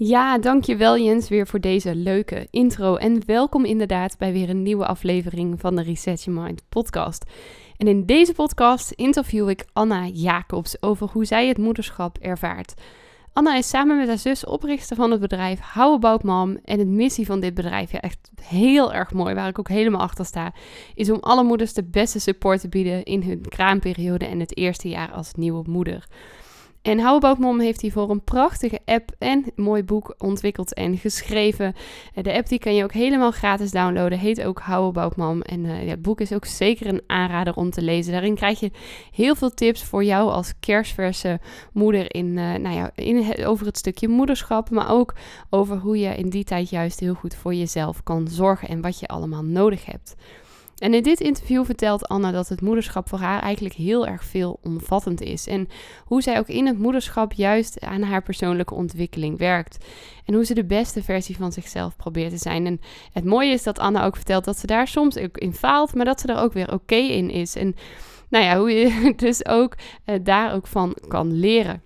Ja, dankjewel Jens weer voor deze leuke intro. En welkom inderdaad bij weer een nieuwe aflevering van de Reset Your Mind podcast. En in deze podcast interview ik Anna Jacobs over hoe zij het moederschap ervaart. Anna is samen met haar zus oprichter van het bedrijf How About Mom. En het missie van dit bedrijf, ja echt heel erg mooi, waar ik ook helemaal achter sta, is om alle moeders de beste support te bieden in hun kraamperiode en het eerste jaar als nieuwe moeder. En How heeft hiervoor een prachtige app en mooi boek ontwikkeld en geschreven. Eh, de app die kan je ook helemaal gratis downloaden, heet ook How. En ja, het boek is ook zeker een aanrader om te lezen. Daarin krijg je heel veel tips voor jou als kerstverse moeder in, uh, nou ja, in over het stukje moederschap, maar ook over hoe je in die tijd juist heel goed voor jezelf kan zorgen en wat je allemaal nodig hebt. En in dit interview vertelt Anna dat het moederschap voor haar eigenlijk heel erg veel omvattend is. En hoe zij ook in het moederschap juist aan haar persoonlijke ontwikkeling werkt. En hoe ze de beste versie van zichzelf probeert te zijn. En het mooie is dat Anna ook vertelt dat ze daar soms ook in faalt, maar dat ze er ook weer oké in is. En nou ja, hoe je dus ook uh, daar ook van kan leren.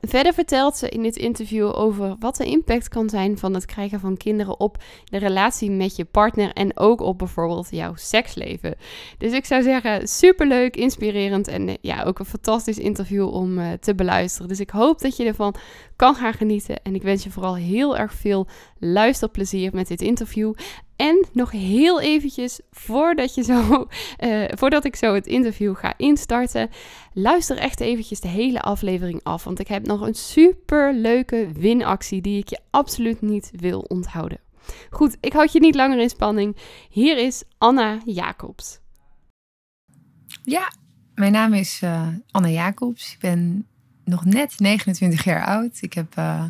Verder vertelt ze in dit interview over wat de impact kan zijn van het krijgen van kinderen op de relatie met je partner en ook op bijvoorbeeld jouw seksleven. Dus ik zou zeggen, superleuk, inspirerend en eh, ja, ook een fantastisch interview om uh, te beluisteren. Dus ik hoop dat je ervan kan gaan genieten en ik wens je vooral heel erg veel luisterplezier met dit interview. En nog heel eventjes, voordat, je zo, uh, voordat ik zo het interview ga instarten, luister echt eventjes de hele aflevering af. Want ik heb nog een super leuke winactie die ik je absoluut niet wil onthouden. Goed, ik houd je niet langer in spanning. Hier is Anna Jacobs. Ja, mijn naam is uh, Anna Jacobs. Ik ben nog net 29 jaar oud. Ik heb uh,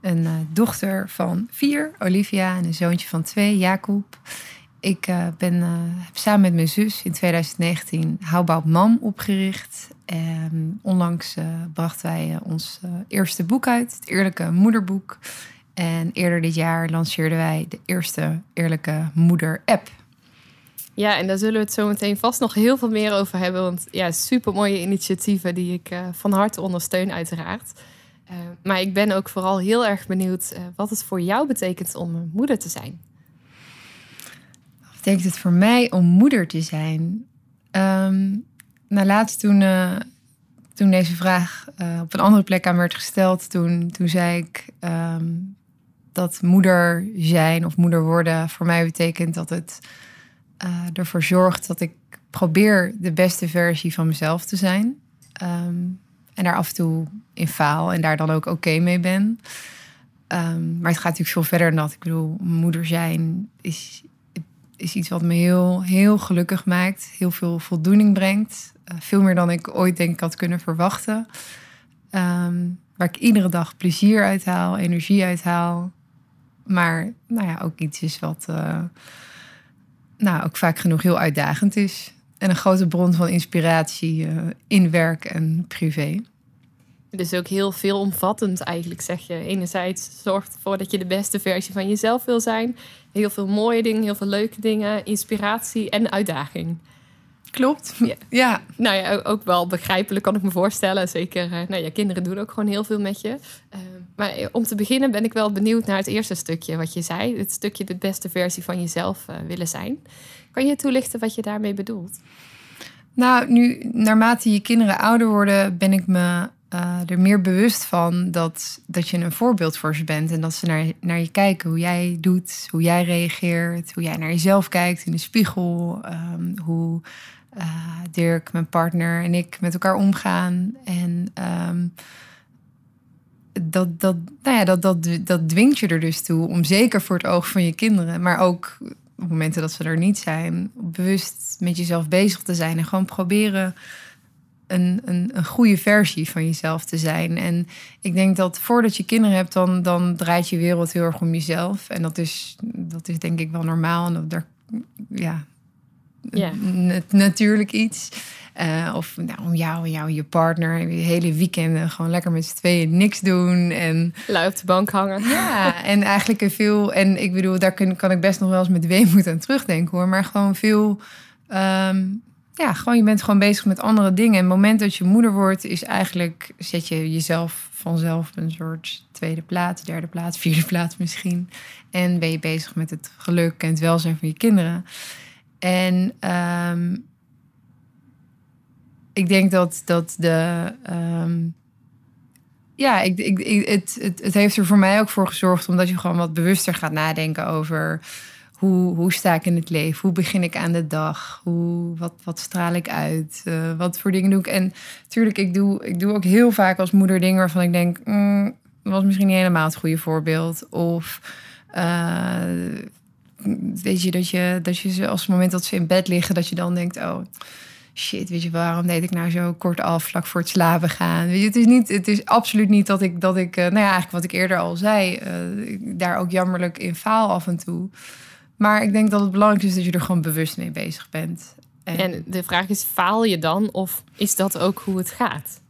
een uh, dochter van vier, Olivia, en een zoontje van twee, Jacob. Ik uh, ben, heb samen met mijn zus in 2019 How About Mom opgericht. En onlangs brachten wij ons eerste boek uit, het Eerlijke Moederboek. En eerder dit jaar lanceerden wij de eerste Eerlijke Moeder-app. Ja, en daar zullen we het zo meteen vast nog heel veel meer over hebben. Want ja, super mooie initiatieven die ik van harte ondersteun, uiteraard. Uh, maar ik ben ook vooral heel erg benieuwd uh, wat het voor jou betekent om moeder te zijn. Wat betekent het voor mij om moeder te zijn? Um, nou, laatst toen, toen deze vraag op een andere plek aan werd gesteld, toen, toen zei ik um, dat moeder zijn of moeder worden voor mij betekent dat het ervoor zorgt dat ik probeer de beste versie van mezelf te zijn. Um, en daar af en toe in faal en daar dan ook oké mee ben. Um, maar het gaat natuurlijk veel verder dan dat. Ik bedoel, moeder zijn is, is iets wat me heel, heel gelukkig maakt. Heel veel voldoening brengt. Uh, veel meer dan ik ooit denk ik had kunnen verwachten. Um, waar ik iedere dag plezier uit haal, energie uit haal. Maar nou ja, ook iets is wat... Uh, nou, ook vaak genoeg heel uitdagend is. En een grote bron van inspiratie uh, in werk en privé. Dus ook heel veelomvattend eigenlijk, zeg je. Enerzijds zorgt ervoor dat je de beste versie van jezelf wil zijn. Heel veel mooie dingen, heel veel leuke dingen, inspiratie en uitdaging. Klopt. Ja. ja. Nou ja, ook wel begrijpelijk kan ik me voorstellen. Zeker, uh, nou ja, kinderen doen ook gewoon heel veel met je. Uh, maar om te beginnen ben ik wel benieuwd naar het eerste stukje wat je zei. Het stukje de beste versie van jezelf uh, willen zijn. Kan je toelichten wat je daarmee bedoelt? Nou, nu naarmate je kinderen ouder worden, ben ik me er meer bewust van dat, dat je een voorbeeld voor ze bent. En dat ze naar, naar je kijken, hoe jij doet, hoe jij reageert, hoe jij naar jezelf kijkt in de spiegel, um, hoe Dirk, mijn partner en ik met elkaar omgaan. En um, dat, dat, nou ja, dat, dat, dat dwingt je er dus toe om zeker voor het oog van je kinderen, maar ook op momenten dat ze er niet zijn, bewust met jezelf bezig te zijn en gewoon proberen een, een, een goede versie van jezelf te zijn. En ik denk dat voordat je kinderen hebt, dan, dan draait je wereld heel erg om jezelf. En dat is, dat is denk ik wel normaal. En dat, daar, ja, natuurlijk iets. Eh, of nou, om jou en jou en je partner. Je hele weekenden gewoon lekker met z'n tweeën niks doen. En Lui op de bank hangen. ja, en eigenlijk een veel. En ik bedoel, daar kan, kan ik best nog wel eens met weemoed aan terugdenken hoor. Maar gewoon veel. ehm, ja, gewoon je bent gewoon bezig met andere dingen. En het moment dat je moeder wordt, is eigenlijk. zet je jezelf vanzelf op een soort tweede plaats, derde plaats, vierde plaats misschien. En ben je bezig met het geluk en het welzijn van je kinderen. En ehm, ik denk dat, dat de. ehm, ja, ik, ik, het, het, het heeft er voor mij ook voor gezorgd omdat je gewoon wat bewuster gaat nadenken over hoe, hoe sta ik in het leven? Hoe begin ik aan de dag? Hoe, wat, wat straal ik uit? Eh, wat voor dingen doe ik? En natuurlijk, ik doe, ik doe ook heel vaak als moeder dingen waarvan ik denk, mm, was misschien niet helemaal het goede voorbeeld. Of eh, weet je dat je, dat je ze als het moment dat ze in bed liggen, dat je dan denkt, oh shit, weet je, waarom deed ik nou zo kort af vlak voor het slapen gaan? Weet je, het is niet, het is absoluut niet dat ik, dat ik, eh, nou ja, eigenlijk wat ik eerder al zei, eh, daar ook jammerlijk in faal af en toe. Maar ik denk dat het belangrijk is dat je er gewoon bewust mee bezig bent. En, En de vraag is, faal je dan of is dat ook hoe het gaat?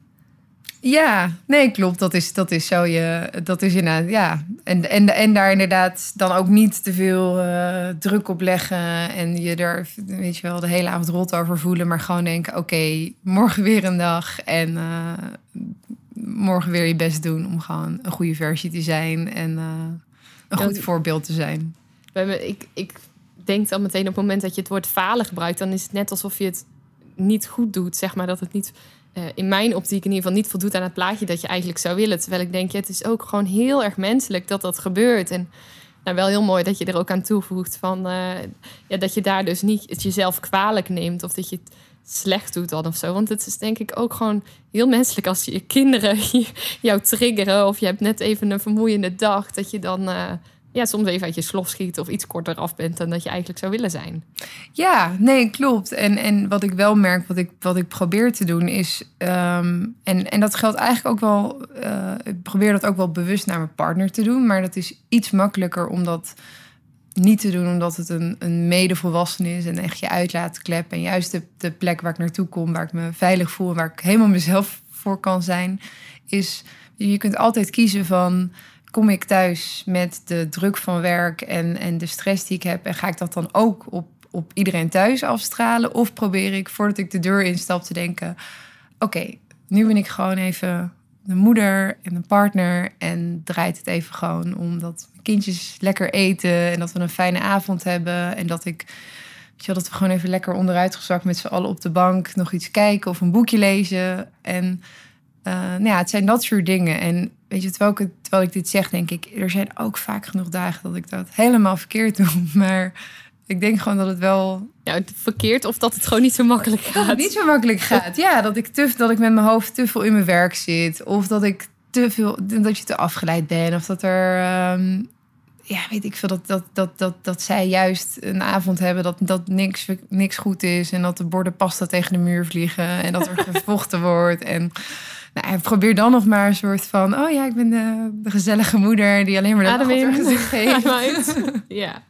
Ja, nee, klopt. Dat is, dat is zo je, dat is inderdaad, ja. En, en, en daar inderdaad dan ook niet te veel eh, druk op leggen en je er, weet je wel, de hele avond rot over voelen, maar gewoon denken, oké, morgen weer een dag en eh, morgen weer je best doen om gewoon een goede versie te zijn en eh, een goed voorbeeld te zijn. Bij me- Ik, ik denk dan meteen op het moment dat je het woord falen gebruikt, dan is het net alsof je het niet goed doet. Zeg maar dat het niet, eh, in mijn optiek in ieder geval, niet voldoet aan het plaatje dat je eigenlijk zou willen. Terwijl ik denk, ja, het is ook gewoon heel erg menselijk dat dat gebeurt. En nou, wel heel mooi dat je er ook aan toevoegt van eh, ja, dat je daar dus niet het jezelf kwalijk neemt of dat je het slecht doet dan of zo. Want het is denk ik ook gewoon heel menselijk als je kinderen jou triggeren of je hebt net even een vermoeiende dag, dat je dan eh, ja, soms even uit je slof schiet of iets korter af bent dan dat je eigenlijk zou willen zijn. Ja, nee, klopt. En, en wat ik wel merk, wat ik, wat ik probeer te doen, is. ehm, en, en dat geldt eigenlijk ook wel. eh, ik probeer dat ook wel bewust naar mijn partner te doen. Maar dat is iets makkelijker om dat niet te doen, omdat het een, een medevolwassene is en echt je uitlaatklep. En juist de, de plek waar ik naartoe kom, waar ik me veilig voel waar ik helemaal mezelf voor kan zijn, is. Je kunt altijd kiezen van kom ik thuis met de druk van werk en, en de stress die ik heb... en ga ik dat dan ook op, op iedereen thuis afstralen? Of probeer ik voordat ik de deur instap te denken... oké, nu ben ik gewoon even de moeder en een partner... en draait het even gewoon om dat mijn kindjes lekker eten... en dat we een fijne avond hebben en dat ik... Weet je dat we gewoon even lekker onderuitgezakt met z'n allen op de bank... nog iets kijken of een boekje lezen en... Eh, nou ja, het zijn dat soort dingen. En weet je, terwijl ik, terwijl ik dit zeg, denk ik, er zijn ook vaak genoeg dagen dat ik dat helemaal verkeerd doe. Maar ik denk gewoon dat het wel Ja, verkeerd of dat het gewoon niet zo makkelijk dat gaat. het niet zo makkelijk gaat. Ja, dat ik, te, dat ik met mijn hoofd te veel in mijn werk zit. Of dat ik te veel, dat je te afgeleid bent. Of dat er, ehm, ja, weet ik veel, dat, dat, dat, dat, dat zij juist een avond hebben dat, dat niks, niks goed is. En dat de borden pasta tegen de muur vliegen. En dat er gevochten wordt. En nou, ik probeer dan nog maar een soort van, oh ja, ik ben de, de gezellige moeder die alleen maar de Adem gezicht geeft. Ja.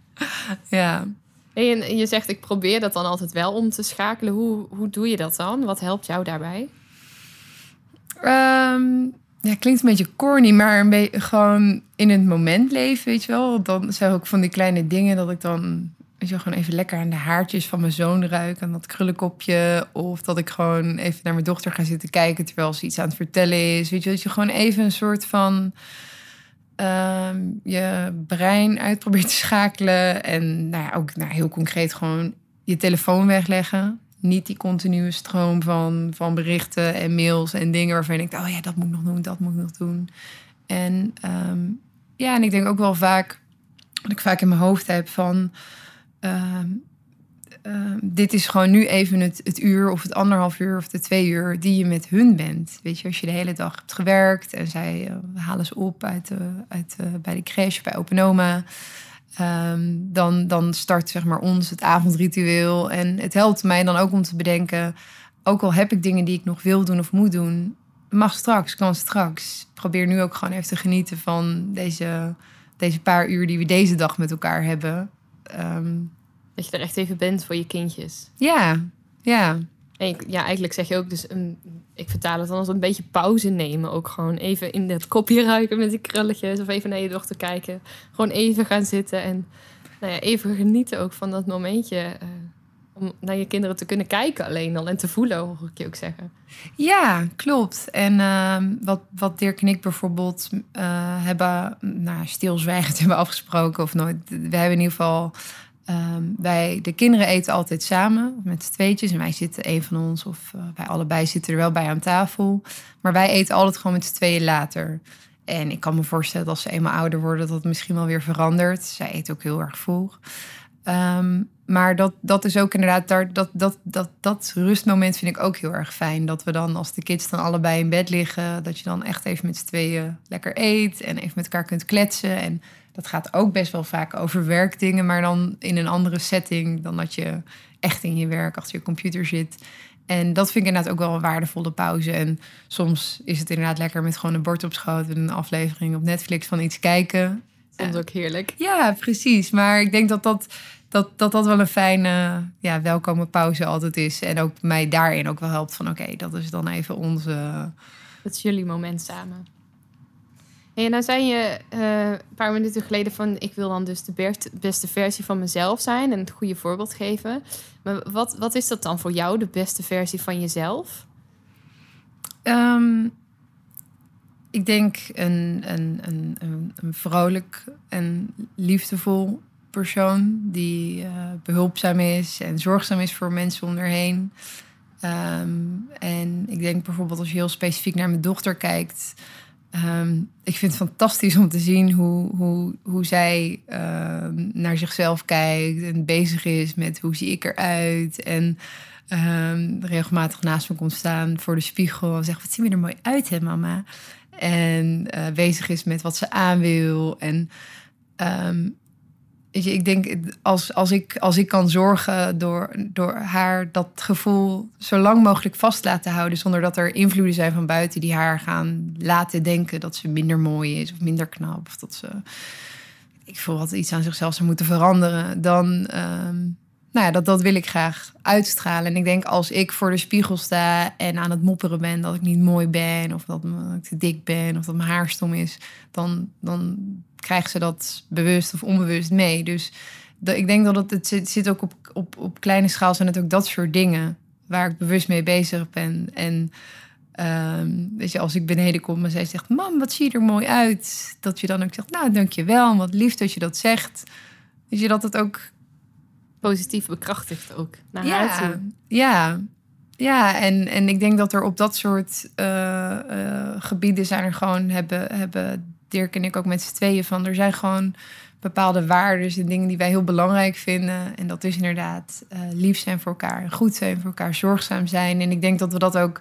Ja. En je zegt, ik probeer dat dan altijd wel om te schakelen. Hoe, hoe doe je dat dan? Wat helpt jou daarbij? Ehm, ja, klinkt een beetje corny, maar een beetje gewoon in het moment leven, weet je wel. Dan zijn ook van die kleine dingen dat ik dan, weet je gewoon even lekker aan de haartjes van mijn zoon ruik, aan dat krullenkopje. Of dat ik gewoon even naar mijn dochter ga zitten kijken terwijl ze iets aan het vertellen is. Weet je, dat je gewoon even een soort van ehm, je brein uit probeert te schakelen. En nou ja, ook nou, heel concreet gewoon je telefoon wegleggen. Niet die continue stroom van, van berichten en mails en dingen waarvan je denkt... oh ja, dat moet ik nog doen, dat moet ik nog doen. En ehm, ja, en ik denk ook wel vaak... wat ik vaak in mijn hoofd heb van... ehm, ehm, dit is gewoon nu even het, het uur of het anderhalf uur of de twee uur die je met hun bent. Weet je, als je de hele dag hebt gewerkt en zij eh, halen ze op uit, eh, uit, eh, bij de crash, bij Open Oma. Ehm, dan, dan start zeg maar ons het avondritueel. En het helpt mij dan ook om te bedenken... ook al heb ik dingen die ik nog wil doen of moet doen, mag straks, kan straks. Probeer nu ook gewoon even te genieten van deze, deze paar uur die we deze dag met elkaar hebben. Ehm, Dat je er echt even bent voor je kindjes. ja, ja. En ik- ja, eigenlijk zeg je ook dus, een, ik vertaal het dan als een beetje pauze nemen. Ook gewoon even in dat kopje ruiken met die krulletjes. Of even naar je dochter kijken. Gewoon even gaan zitten en nou ja, even genieten ook van dat momentje. eh, om naar je kinderen te kunnen kijken alleen al en te voelen, hoor ik je ook zeggen. Ja, klopt. En ehm, wat, wat Dirk en ik bijvoorbeeld eh, hebben, nou, stilzwijgend hebben afgesproken of nooit. We hebben in ieder geval, ehm, wij, de kinderen eten altijd samen met z'n tweetjes. En wij zitten, een van ons of eh, wij allebei zitten er wel bij aan tafel. Maar wij eten altijd gewoon met z'n tweeën later. En ik kan me voorstellen dat als ze eenmaal ouder worden, dat dat misschien wel weer verandert. Zij eet ook heel erg vroeg. Ehm, maar dat, dat is ook inderdaad, dat, dat, dat, dat rustmoment vind ik ook heel erg fijn. Dat we dan, als de kids dan allebei in bed liggen, dat je dan echt even met z'n tweeën lekker eet en even met elkaar kunt kletsen. En dat gaat ook best wel vaak over werkdingen, maar dan in een andere setting dan dat je echt in je werk achter je computer zit. En dat vind ik inderdaad ook wel een waardevolle pauze. En soms is het inderdaad lekker met gewoon een bord op schoot en een aflevering op Netflix van iets kijken. Soms ook heerlijk. Ja, precies. Maar ik denk dat dat, dat, dat, dat wel een fijne, ja, welkome pauze altijd is. En ook mij daarin ook wel helpt van... oké, dat is dan even onze... Dat is jullie moment samen. En nou zei je eh, een paar minuten geleden van... ik wil dan dus de best- beste versie van mezelf zijn... en het goede voorbeeld geven. Maar wat, wat is dat dan voor jou, de beste versie van jezelf? Ehm, ik denk een, een, een, een, vrolijk en liefdevol persoon... die eh, behulpzaam is en zorgzaam is voor mensen om haar. Ehm, en ik denk bijvoorbeeld als je heel specifiek naar mijn dochter kijkt... Ehm, ik vind het fantastisch om te zien hoe, hoe, hoe zij ehm, naar zichzelf kijkt en bezig is met hoe zie ik eruit. En regelmatig naast me komt staan voor de spiegel en zegt: Wat zie je er mooi uit, hè, mama? En eh, bezig is met wat ze aan wil. En ehm, weet je, ik denk, als, als, ik, als ik kan zorgen door, door haar dat gevoel zo lang mogelijk vast laten houden, zonder dat er invloeden zijn van buiten die haar gaan laten denken dat ze minder mooi is of minder knap, of dat ze, ik voel wat iets aan zichzelf zou moeten veranderen, dan, ehm, nou ja, dat, dat wil ik graag uitstralen. En ik denk, als ik voor de spiegel sta en aan het mopperen ben dat ik niet mooi ben, of dat ik te dik ben, of dat mijn haar stom is, dan, dan krijgt ze dat bewust of onbewust mee. Dus ik denk dat het, het zit, zit ook op, op, op kleine schaal, zijn het ook dat soort dingen waar ik bewust mee bezig ben. En ehm, weet je, als ik beneden kom en zij zegt, mam, wat zie je er mooi uit? Dat je dan ook zegt, nou, dankjewel, wat lief dat je dat zegt. Weet je, dat het ook Positief bekrachtigd ook, naar haar ja, toe. ja, ja. En, en ik denk dat er op dat soort eh, eh, gebieden zijn er gewoon hebben, hebben Dirk en ik ook met z'n tweeën van. Er zijn gewoon bepaalde waarden en dingen die wij heel belangrijk vinden. En dat is inderdaad eh, lief zijn voor elkaar, goed zijn voor elkaar, zorgzaam zijn. En ik denk dat we dat ook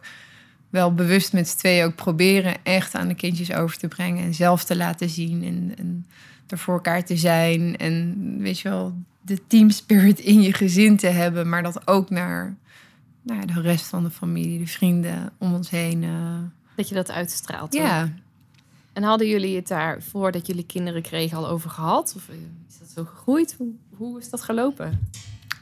wel bewust met z'n tweeën ook proberen echt aan de kindjes over te brengen en zelf te laten zien en, en er voor elkaar te zijn. En weet je wel, de team spirit in je gezin te hebben, maar dat ook naar, naar de rest van de familie, de vrienden om ons heen. eh, Dat je dat uitstraalt. ja. En hadden jullie het daar voordat jullie kinderen kregen al over gehad? Of eh, is dat zo gegroeid? Hoe, hoe is dat gelopen?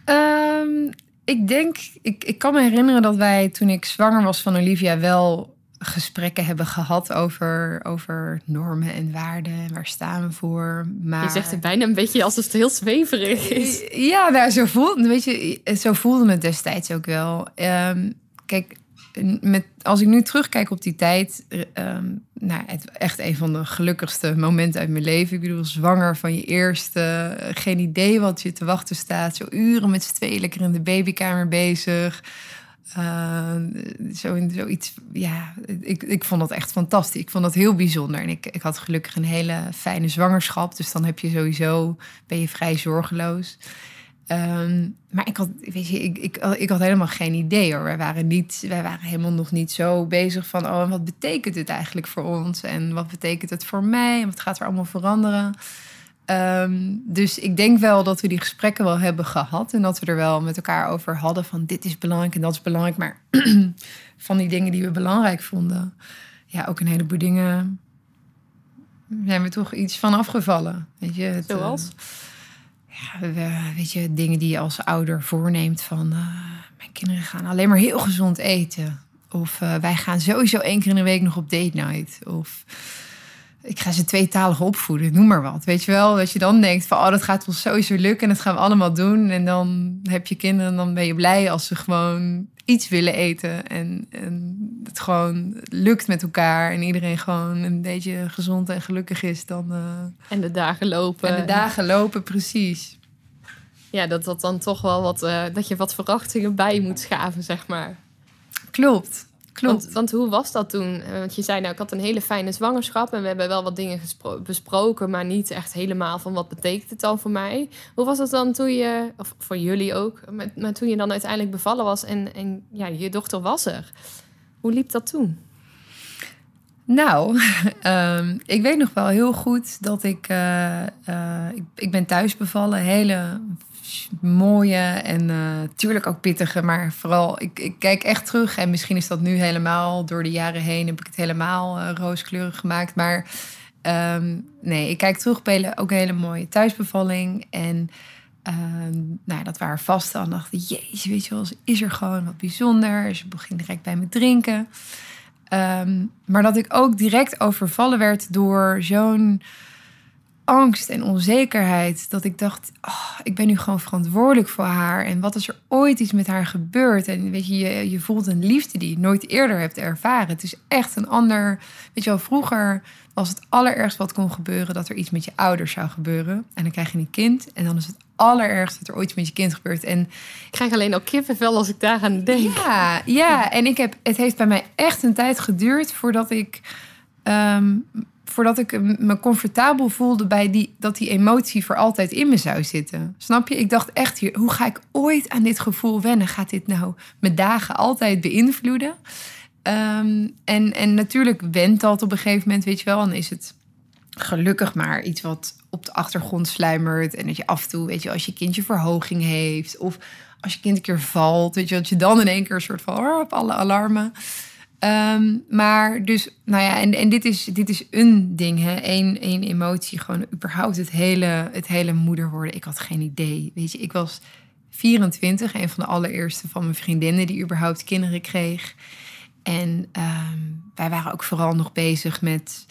Ehm, ik denk, ik, ik kan me herinneren dat wij toen ik zwanger was van Olivia wel gesprekken hebben gehad over, over normen en waarden en waar staan we voor. Maar... Je zegt het bijna een beetje alsof het heel zweverig is. Ja, nou, zo, voelde, weet je, zo voelde het destijds ook wel. Ehm, kijk, met, als ik nu terugkijk op die tijd, eh, ehm, nou, het, echt een van de gelukkigste momenten uit mijn leven. Ik bedoel, zwanger van je eerste, eh, geen idee wat je te wachten staat. Zo uren met z'n tweeën lekker in de babykamer bezig. Uh, zo, zoiets, ja, ik, ik vond dat echt fantastisch. Ik vond dat heel bijzonder. En ik, ik had gelukkig een hele fijne zwangerschap. Dus dan heb je sowieso, ben je vrij zorgeloos. Um, maar ik had, weet je, ik, ik, ik had helemaal geen idee hoor. Wij waren, niet, wij waren helemaal nog niet zo bezig van, oh, wat betekent dit eigenlijk voor ons? En wat betekent het voor mij? En wat gaat er allemaal veranderen? Ehm, dus ik denk wel dat we die gesprekken wel hebben gehad. En dat we er wel met elkaar over hadden van dit is belangrijk en dat is belangrijk. Maar van die dingen die we belangrijk vonden, ja, ook een heleboel dingen zijn we toch iets van afgevallen. Weet je, het, Zoals? eh, ja, we- weet je, dingen die je als ouder voorneemt van eh, mijn kinderen gaan alleen maar heel gezond eten. Of eh, wij gaan sowieso één keer in de week nog op date night. Of ik ga ze tweetalig opvoeden, noem maar wat. Weet je wel, dat je dan denkt van, oh, dat gaat ons sowieso lukken en dat gaan we allemaal doen. En dan heb je kinderen en dan ben je blij als ze gewoon iets willen eten. En, en het gewoon lukt met elkaar en iedereen gewoon een beetje gezond en gelukkig is. Dan eh, En de dagen lopen. en de dagen lopen, precies. Ja, dat dat dan toch wel wat... eh, dat je wat verwachtingen bij moet schaven, zeg maar. Klopt, klopt. Want, want hoe was dat toen? Eh, Want je zei nou, ik had een hele fijne zwangerschap en we hebben wel wat dingen besproken, maar niet echt helemaal van wat betekent het dan voor mij. Hoe was het dan toen je, of voor jullie ook, maar, maar toen je dan uiteindelijk bevallen was en, en ja, je dochter was er? Hoe liep dat toen? Nou, ehm, ik weet nog wel heel goed dat ik, eh, eh, ik... Ik ben thuis bevallen. Hele mooie en eh tuurlijk ook pittige. Maar vooral, ik, ik kijk echt terug. En misschien is dat nu helemaal door de jaren heen... heb ik het helemaal eh, rooskleurig gemaakt. Maar ehm, nee, ik kijk terug op ook een hele mooie thuisbevalling. En ehm, nou, dat waren vast dan dacht ik... Jezus, weet je wel, is er gewoon wat bijzonder. Ze begon direct bij me drinken. Ehm, maar dat ik ook direct overvallen werd door zo'n angst en onzekerheid. Dat ik dacht, oh, ik ben nu gewoon verantwoordelijk voor haar. En wat is er ooit iets met haar gebeurd? En weet je, je, je voelt een liefde die je nooit eerder hebt ervaren. Het is echt een ander... Weet je wel, vroeger was het allerergst wat kon gebeuren... dat er iets met je ouders zou gebeuren. En dan krijg je een kind. En dan is het allerergst dat er ooit iets met je kind gebeurt. En Ik krijg alleen al kippenvel als ik daaraan denk. ja, ja, en ik heb, het heeft bij mij echt een tijd geduurd voordat ik, ehm, voordat ik me comfortabel voelde bij die, dat die emotie voor altijd in me zou zitten. Snap je? Ik dacht echt, hier, hoe ga ik ooit aan dit gevoel wennen? Gaat dit nou mijn dagen altijd beïnvloeden? Ehm, en, en natuurlijk went dat op een gegeven moment, weet je wel, dan is het gelukkig maar iets wat op de achtergrond sluimert. En dat je af en toe, weet je, als je kindje verhoging heeft. Of als je kind een keer valt, weet je, dat je dan in één keer een soort van oh, op alle alarmen. Ehm, maar dus, nou ja, en, en dit, is, dit is een ding, hè. Eén, één emotie, gewoon überhaupt het hele, het hele moeder worden. Ik had geen idee, weet je. Ik was 24, een van de allereerste van mijn vriendinnen die überhaupt kinderen kreeg. En ehm, wij waren ook vooral nog bezig met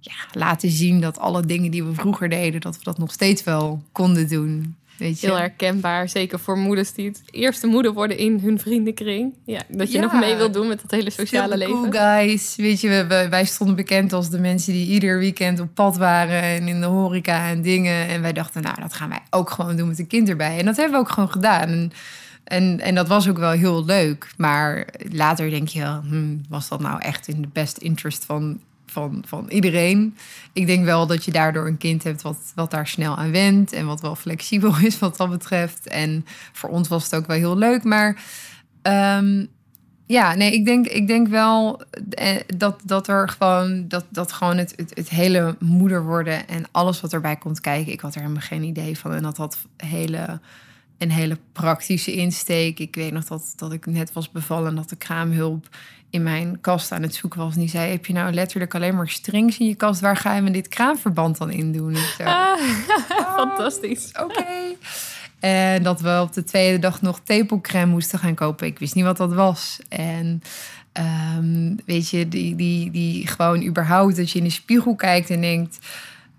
ja, laten zien dat alle dingen die we vroeger deden, dat we dat nog steeds wel konden doen. Weet je? Heel herkenbaar, zeker voor moeders die het eerste moeder worden in hun vriendenkring. Ja, dat je Ja. nog mee wilt doen met dat hele sociale leven. Cool guys. Weet je, we- wij stonden bekend als de mensen die ieder weekend op pad waren en in de horeca en dingen. En wij dachten, nou, dat gaan wij ook gewoon doen met een kind erbij. En dat hebben we ook gewoon gedaan. En, en, en dat was ook wel heel leuk. Maar later denk je, hmm, was dat nou echt in de best interest van, van, van iedereen? Ik denk wel dat je daardoor een kind hebt wat, wat daar snel aan went en wat wel flexibel is wat dat betreft. En voor ons was het ook wel heel leuk. Maar ehm, ja, nee, ik denk, ik denk wel eh, dat, dat er gewoon, dat, dat gewoon het, het, het hele moeder worden en alles wat erbij komt kijken. Ik had er helemaal geen idee van. En dat had hele, een hele praktische insteek. Ik weet nog dat, dat ik net was bevallen en dat de kraamhulp in mijn kast aan het zoeken was. En die zei, heb je nou letterlijk alleen maar strings in je kast? Waar ga je met dit kraamverband dan in doen? Ik Ah, fantastisch. Oké. En dat we op de tweede dag nog tepelcrème moesten gaan kopen. Ik wist niet wat dat was. En ehm, weet je, die, die, die gewoon überhaupt dat je in de spiegel kijkt en denkt...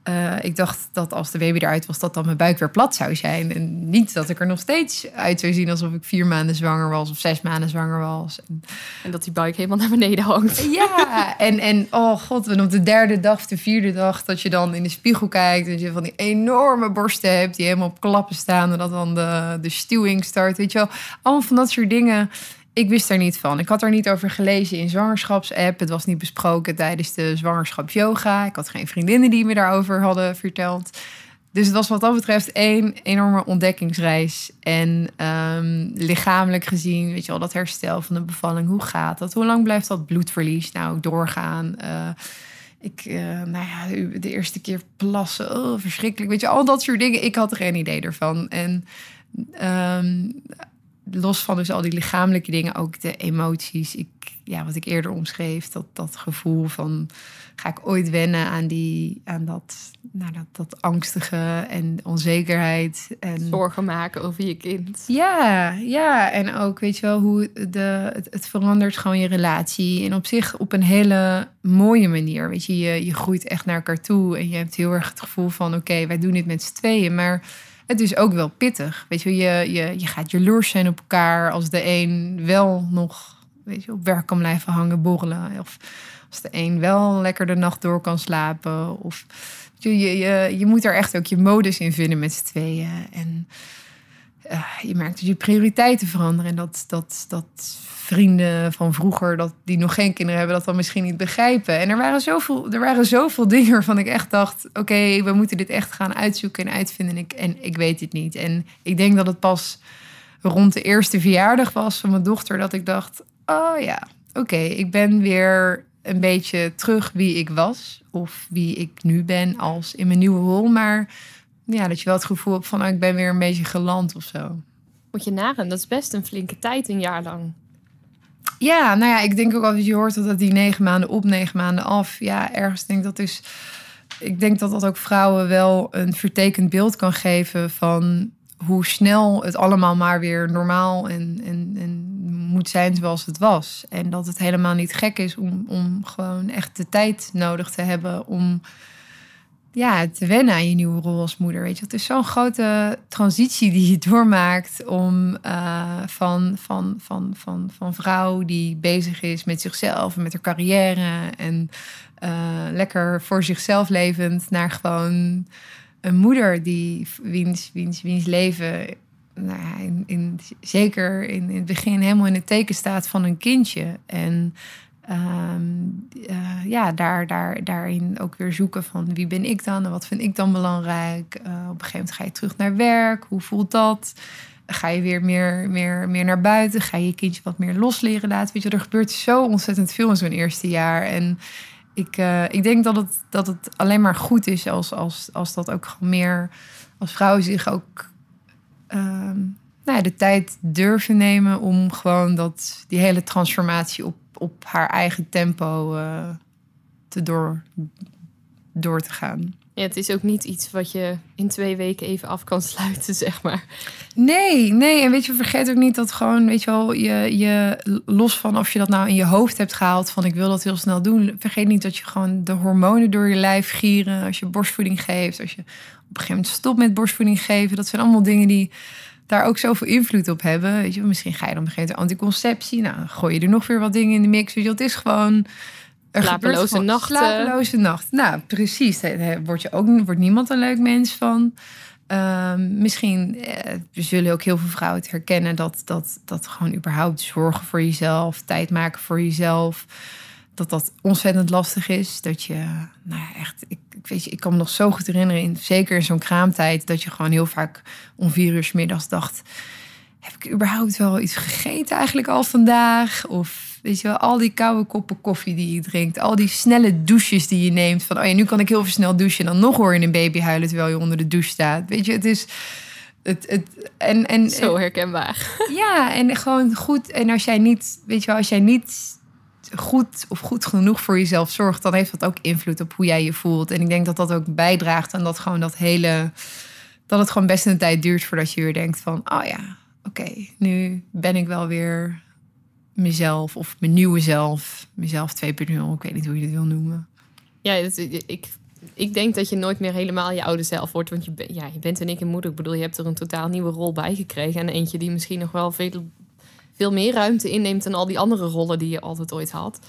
eh, ik dacht dat als de baby eruit was, dat dan mijn buik weer plat zou zijn. En niet dat ik er nog steeds uit zou zien alsof ik vier maanden zwanger was of zes maanden zwanger was. En En dat die buik helemaal naar beneden hangt. ja, en, en oh god, en op de derde dag of de vierde dag dat je dan in de spiegel kijkt... dat je van die enorme borsten hebt die helemaal op klappen staan... en dat dan de, de stuwing start, weet je wel. Allemaal van dat soort dingen. Ik wist daar niet van. Ik had er niet over gelezen in zwangerschapsapp. Het was niet besproken tijdens de zwangerschapsyoga. Ik had geen vriendinnen die me daarover hadden verteld. Dus het was wat dat betreft één enorme ontdekkingsreis. En ehm, lichamelijk gezien, weet je wel, dat herstel van de bevalling. Hoe gaat dat? Hoe lang blijft dat bloedverlies nou doorgaan? Eh, ik, uh, nou ja, de eerste keer plassen, oh, verschrikkelijk. Weet je, al dat soort dingen. Ik had er geen idee ervan. En um, los van dus al die lichamelijke dingen, ook de emoties. Ik, ja, wat ik eerder omschreef, dat, dat gevoel van ga ik ooit wennen aan, die, aan dat, nou, dat, dat angstige en onzekerheid. En... Zorgen maken over je kind. Ja, ja, en ook weet je wel hoe de, het, het verandert gewoon je relatie. En op zich op een hele mooie manier. Weet je, je, je groeit echt naar elkaar toe en je hebt heel erg het gevoel van oké, wij doen dit met z'n tweeën. Maar het is ook wel pittig. Weet je, je, je, je gaat jaloers zijn op elkaar als de een wel nog weet je, op werk kan blijven hangen, borrelen. Of als de een wel lekker de nacht door kan slapen. Of je, je, je moet er echt ook je modus in vinden met z'n tweeën. En uh, je merkt dat je prioriteiten veranderen. En dat, dat, dat vrienden van vroeger, dat, die nog geen kinderen hebben, dat dan misschien niet begrijpen. En er waren zoveel, er waren zoveel dingen waarvan ik echt dacht: oké, we moeten dit echt gaan uitzoeken en uitvinden. En ik, en ik weet het niet. En ik denk dat het pas rond de eerste verjaardag was van mijn dochter dat ik dacht: oh ja, oké, ik ben weer een beetje terug wie ik was. Of wie ik nu ben als in mijn nieuwe rol. Maar ja, dat je wel het gevoel hebt van oh, ik ben weer een beetje geland of zo. Moet je nagaan, dat is best een flinke tijd, een jaar lang. Ja, nou ja, ik denk ook altijd, je hoort dat die negen maanden op, negen maanden af. Ja, ergens denk ik dat is. Ik denk dat dat ook vrouwen wel een vertekend beeld kan geven van hoe snel het allemaal maar weer normaal en, en, en moet zijn zoals het was. En dat het helemaal niet gek is om, om gewoon echt de tijd nodig te hebben om ja, te wennen aan je nieuwe rol als moeder. Weet je, het is zo'n grote transitie die je doormaakt om uh, van, van, van, van, van vrouw die bezig is met zichzelf en met haar carrière en uh, lekker voor zichzelf levend naar gewoon een moeder die wiens, wiens, wiens leven nou ja, in, in, zeker in, in het begin helemaal in het teken staat van een kindje. En um, uh, ja, daar, daar, daarin ook weer zoeken van wie ben ik dan en wat vind ik dan belangrijk. Uh, op een gegeven moment ga je terug naar werk. Hoe voelt dat? Ga je weer meer, meer, meer naar buiten? Ga je je kindje wat meer los leren laten? Weet je, er gebeurt zo ontzettend veel in zo'n eerste jaar. En ik, uh, ik denk dat het, dat het alleen maar goed is als, als, als dat ook gewoon meer als vrouwen zich ook Ehm, nou de tijd durven nemen om gewoon dat, die hele transformatie op, op haar eigen tempo uh, te door, door te gaan. Ja, het is ook niet iets wat je in twee weken even af kan sluiten, zeg maar. Nee, nee. En weet je, vergeet ook niet dat gewoon, weet je wel, je, je los van of je dat nou in je hoofd hebt gehaald van ik wil dat heel snel doen. Vergeet niet dat je gewoon de hormonen door je lijf gieren als je borstvoeding geeft. Als je op een gegeven moment stopt met borstvoeding geven. Dat zijn allemaal dingen die daar ook zoveel invloed op hebben. Weet je, misschien ga je dan beginnen anticonceptie. Nou, gooi je er nog weer wat dingen in de mix. Weet je, het is gewoon... slapeloze nachten. Slapeloze nacht. Nou, precies. Daar wordt, je ook, wordt niemand een leuk mens van. Um, misschien eh, zullen ook heel veel vrouwen het herkennen dat, dat, dat gewoon überhaupt zorgen voor jezelf, tijd maken voor jezelf, dat dat ontzettend lastig is. Dat je, nou ja, echt, ik, ik, weet je, ik kan me nog zo goed herinneren, in, zeker in zo'n kraamtijd, dat je gewoon heel vaak om vier uur s middags dacht: heb ik überhaupt wel iets gegeten eigenlijk al vandaag? Of weet je wel, al die koude koppen koffie die je drinkt, al die snelle douches die je neemt. Van oh ja, nu kan ik heel veel snel douchen. En dan nog hoor je een baby huilen terwijl je onder de douche staat. Weet je, het is. Het, het, en, en, Zo herkenbaar. Ja, en gewoon goed. En als jij niet, weet je wel, als jij niet goed of goed genoeg voor jezelf zorgt, dan heeft dat ook invloed op hoe jij je voelt. En ik denk dat dat ook bijdraagt aan dat gewoon dat hele. Dat het gewoon best een tijd duurt voordat je weer denkt van, oh ja, oké, nu ben ik wel weer mezelf of mijn nieuwe zelf, mezelf 2.0, ik weet niet hoe je dit wil noemen. Ja, ik, ik denk dat je nooit meer helemaal je oude zelf wordt, want je, ja, je bent in één keer moeder. Ik bedoel, je hebt er een totaal nieuwe rol bij gekregen en eentje die misschien nog wel veel veel meer ruimte inneemt dan al die andere rollen die je altijd ooit had.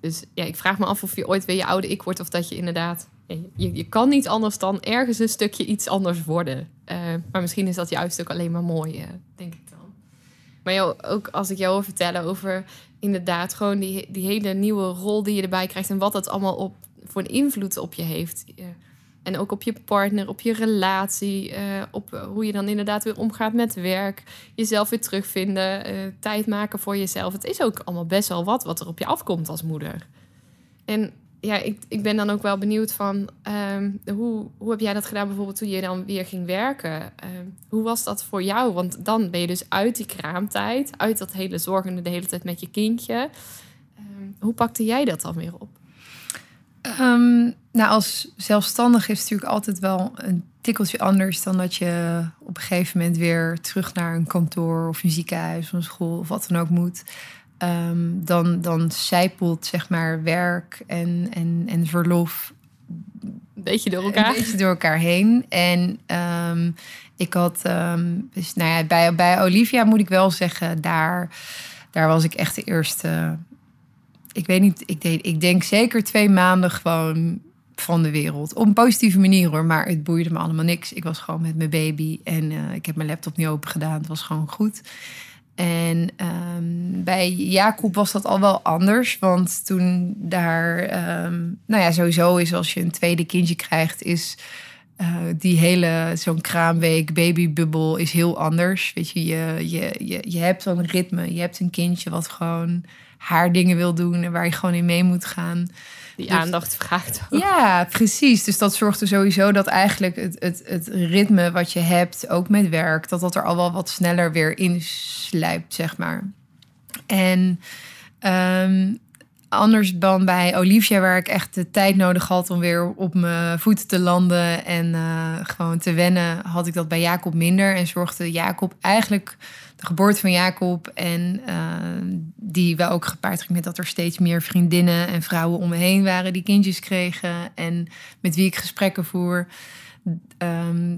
Dus ja, ik vraag me af of je ooit weer je oude ik wordt of dat je inderdaad. je, je kan niet anders dan ergens een stukje iets anders worden. Uh, maar misschien is dat juist ook alleen maar mooi, uh, denk ik dan. Maar jou, ook als ik jou wil vertellen over inderdaad gewoon die, die hele nieuwe rol die je erbij krijgt en wat dat allemaal op, voor een invloed op je heeft. En ook op je partner, op je relatie, uh, op eh, hoe je dan inderdaad weer omgaat met werk, jezelf weer terugvinden, uh, tijd maken voor jezelf. Het is ook allemaal best wel wat wat er op je afkomt als moeder. En ja, ik, ik ben dan ook wel benieuwd van ehm, hoe, hoe heb jij dat gedaan bijvoorbeeld toen je dan weer ging werken? Ehm, hoe was dat voor jou? Want dan ben je dus uit die kraamtijd, uit dat hele zorgende de hele tijd met je kindje. Ehm, hoe pakte jij dat dan weer op? Nou, als zelfstandig is natuurlijk altijd wel een tikkeltje anders dan dat je op een gegeven moment weer terug naar een kantoor of een ziekenhuis of een school of wat dan ook moet. Ehm, dan, dan zijpelt zeg maar werk en, en, en verlof Een beetje door elkaar. een beetje door elkaar heen. En ehm, ik had, ehm, dus, nou ja, bij, bij Olivia moet ik wel zeggen, daar, daar was ik echt de eerste. Ik weet niet, ik, deed, ik denk zeker twee maanden gewoon van de wereld. Op een positieve manier hoor, maar het boeide me allemaal niks. Ik was gewoon met mijn baby en eh, ik heb mijn laptop niet open gedaan. Het was gewoon goed. En ehm, bij Jacob was dat al wel anders. Want toen daar, ehm, nou ja, sowieso is als je een tweede kindje krijgt, is eh, die hele zo'n kraamweek, babybubbel is heel anders. Weet je, je, je, je, je hebt zo'n ritme. Je hebt een kindje wat gewoon haar dingen wil doen en waar je gewoon in mee moet gaan. Die aandacht vraagt. ook. Ja, precies. Dus dat zorgt er sowieso dat eigenlijk het, het, het ritme wat je hebt, ook met werk, dat dat er al wel wat sneller weer inslijpt, zeg maar. En ehm, anders dan bij Olivia, waar ik echt de tijd nodig had om weer op mijn voeten te landen en eh, gewoon te wennen, had ik dat bij Jacob minder. En zorgde Jacob eigenlijk de geboorte van Jacob en eh, die wel ook gepaard ging met dat er steeds meer vriendinnen en vrouwen om me heen waren die kindjes kregen en met wie ik gesprekken voer. Ehm,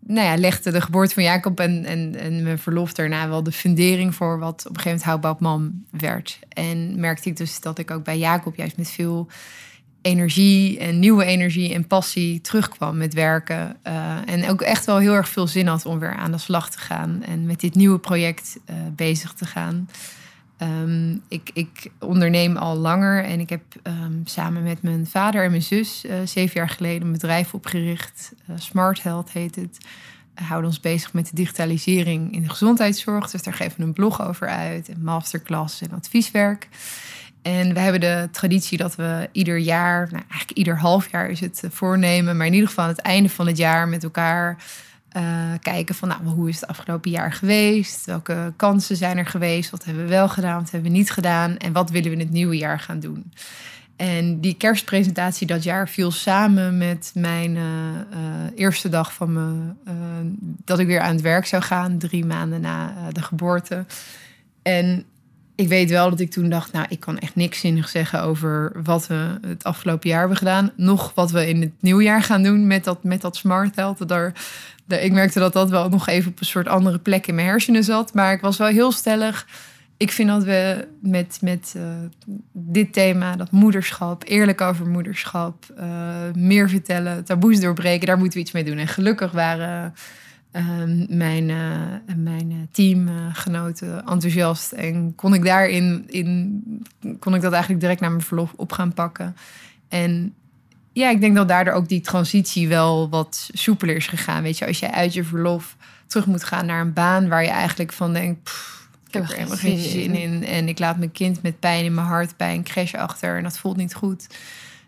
nou ja, legde de geboorte van Jacob en, en, en mijn verlof daarna wel de fundering voor wat op een gegeven moment houdbaar mam werd. En merkte ik dus dat ik ook bij Jacob juist met veel energie en nieuwe energie en passie terugkwam met werken. Eh, en ook echt wel heel erg veel zin had om weer aan de slag te gaan en met dit nieuwe project eh, bezig te gaan. Ehm, ik, ik onderneem al langer en ik heb ehm, samen met mijn vader en mijn zus eh, zeven jaar geleden een bedrijf opgericht. Smart Health heet het. We houden ons bezig met de digitalisering in de gezondheidszorg. Dus daar geven we een blog over uit, een masterclass en advieswerk. En we hebben de traditie dat we ieder jaar, nou eigenlijk ieder half jaar is het eh, voornemen, maar in ieder geval aan het einde van het jaar met elkaar eh, kijken van nou, hoe is het afgelopen jaar geweest? Welke kansen zijn er geweest? Wat hebben we wel gedaan? Wat hebben we niet gedaan? En wat willen we in het nieuwe jaar gaan doen? En die kerstpresentatie dat jaar viel samen met mijn eh, eerste dag van me, dat ik weer aan het werk zou gaan, drie maanden na de geboorte. En ik weet wel dat ik toen dacht, nou, ik kan echt niks zinnig zeggen over wat we het afgelopen jaar hebben gedaan. Nog wat we in het nieuwjaar gaan doen met dat, met dat smart health. Daar, ik merkte dat dat wel nog even op een soort andere plek in mijn hersenen zat. Maar ik was wel heel stellig. Ik vind dat we met, met uh, dit thema, dat moederschap, eerlijk over moederschap, uh, meer vertellen, taboes doorbreken, daar moeten we iets mee doen. En gelukkig waren uh, mijn, mijn teamgenoten enthousiast en kon ik daarin in, kon ik dat eigenlijk direct naar mijn verlof op gaan pakken. En ja, ik denk dat daardoor ook die transitie wel wat soepeler is gegaan. Weet je, als je uit je verlof terug moet gaan naar een baan waar je eigenlijk van denkt. Pff, ik heb er helemaal geen zin in. En ik laat mijn kind met pijn in mijn hart bij een crash achter. En dat voelt niet goed.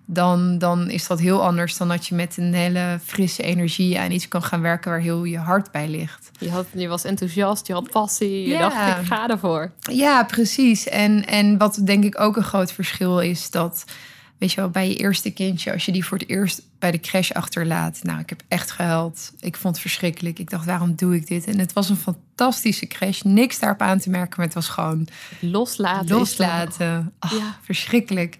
Dan, dan is dat heel anders dan dat je met een hele frisse energie aan iets kan gaan werken waar heel je hart bij ligt. Je, had, je was enthousiast, je had passie. Je dacht, ik ga ervoor. Ja, precies. En, en wat denk ik ook een groot verschil is dat weet je wel, bij je eerste kindje, als je die voor het eerst bij de crash achterlaat. Nou, ik heb echt gehuild. Ik vond het verschrikkelijk. Ik dacht, waarom doe ik dit? En het was een fantastische crash. Niks daarop aan te merken, maar het was gewoon loslaten. Loslaten. Oh, ja. Verschrikkelijk.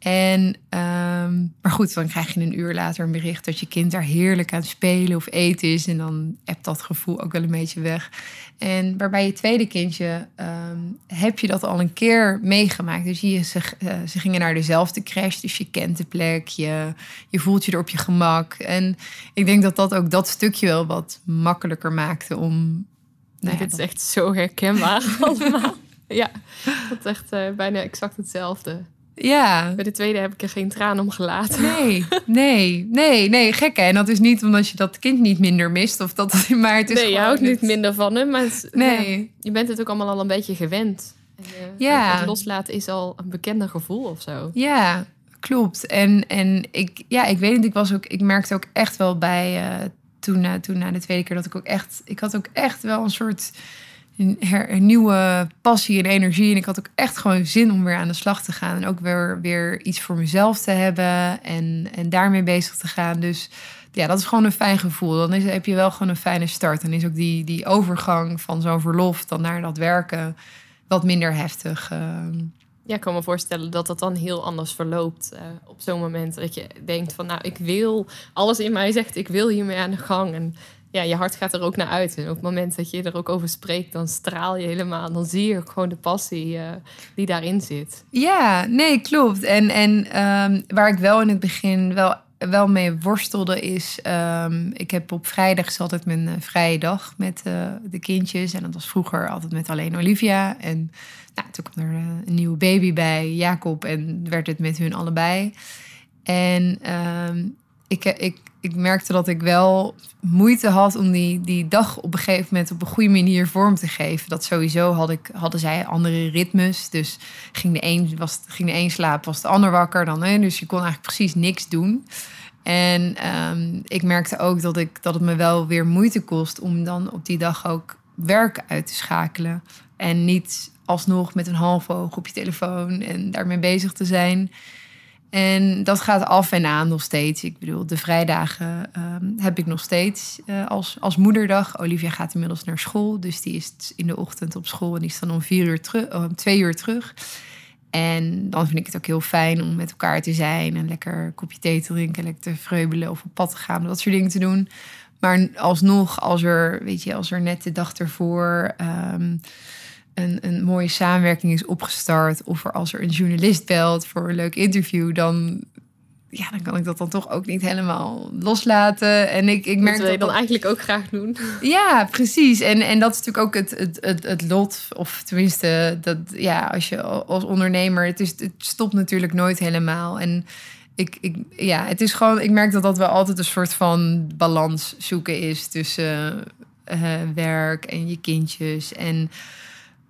En, um, maar goed, dan krijg je een uur later een bericht dat je kind daar heerlijk aan het spelen of eten is. En dan hebt dat gevoel ook wel een beetje weg. En waarbij je tweede kindje, um, heb je dat al een keer meegemaakt. Dus je, ze, uh, ze gingen naar dezelfde crash, dus je kent de plek, je, je voelt je er op je gemak. En ik denk dat dat ook dat stukje wel wat makkelijker maakte om... Nou ja, dit is echt zo herkenbaar allemaal. ja, dat is echt uh, bijna exact hetzelfde. Ja. Bij de tweede heb ik er geen traan om gelaten. Nee, nee, nee, nee, gek hè. En dat is niet omdat je dat kind niet minder mist. Of dat, maar het is nee, je houdt niet minder van hem. Maar het, nee. Ja, je bent het ook allemaal al een beetje gewend. En, uh, ja. Het loslaten is al een bekender gevoel of zo. Ja, klopt. En, en ik, ja, ik weet niet, ik was ook, ik merkte ook echt wel bij uh, toen, uh, toen na de tweede keer dat ik ook echt, ik had ook echt wel een soort een, her, een nieuwe passie en energie. En ik had ook echt gewoon zin om weer aan de slag te gaan. En ook weer, weer iets voor mezelf te hebben en, en daarmee bezig te gaan. Dus ja, dat is gewoon een fijn gevoel. Dan is, heb je wel gewoon een fijne start. En is ook die, die overgang van zo'n verlof dan naar dat werken wat minder heftig. Uh, ja, ik kan me voorstellen dat dat dan heel anders verloopt uh, op zo'n moment. Dat je denkt van, nou, ik wil, alles in mij zegt, ik wil hiermee aan de gang. En ja, je hart gaat er ook naar uit. En op het moment dat je er ook over spreekt, dan straal je helemaal. Dan zie je gewoon de passie uh, die daarin zit. Ja, nee, klopt. En, en um, waar ik wel in het begin wel wel mee worstelde is... Um, ik heb op vrijdag altijd mijn uh, vrije dag met uh, de kindjes. En dat was vroeger altijd met alleen Olivia. En nou, toen kwam er een nieuwe baby bij, Jacob. En werd het met hun allebei. En um, ik, ik, ik merkte dat ik wel moeite had om die, die dag op een gegeven moment op een goede manier vorm te geven. Dat sowieso had ik, hadden zij andere ritmes. Dus ging de een, was, ging de een slapen, was de ander wakker. Dan, hè? Dus je kon eigenlijk precies niks doen. En um, ik merkte ook dat, ik, dat het me wel weer moeite kost om dan op die dag ook werk uit te schakelen. En niet alsnog met een half oog op je telefoon en daarmee bezig te zijn. En dat gaat af en aan nog steeds. Ik bedoel, de vrijdagen um, heb ik nog steeds uh, als, als moederdag. Olivia gaat inmiddels naar school, dus die is in de ochtend op school en die is dan om vier uur terug, om twee uur terug. En dan vind ik het ook heel fijn om met elkaar te zijn en lekker een kopje thee te drinken, lekker te vreubelen of op pad te gaan, dat soort dingen te doen. Maar alsnog, als er, weet je, als er net de dag ervoor um, een, een mooie samenwerking is opgestart, of er, als er een journalist belt voor een leuk interview, dan ja, dan kan ik dat dan toch ook niet helemaal loslaten. En ik, ik merk dat wil je dan eigenlijk ook graag doen. Ja, precies. En, en dat is natuurlijk ook het, het, het, het lot. Of tenminste, dat, ja, als je als ondernemer... Het, is, het stopt natuurlijk nooit helemaal. En ik, ik, ja, het is gewoon... Ik merk dat dat wel altijd een soort van balans zoeken is... tussen uh, werk en je kindjes en...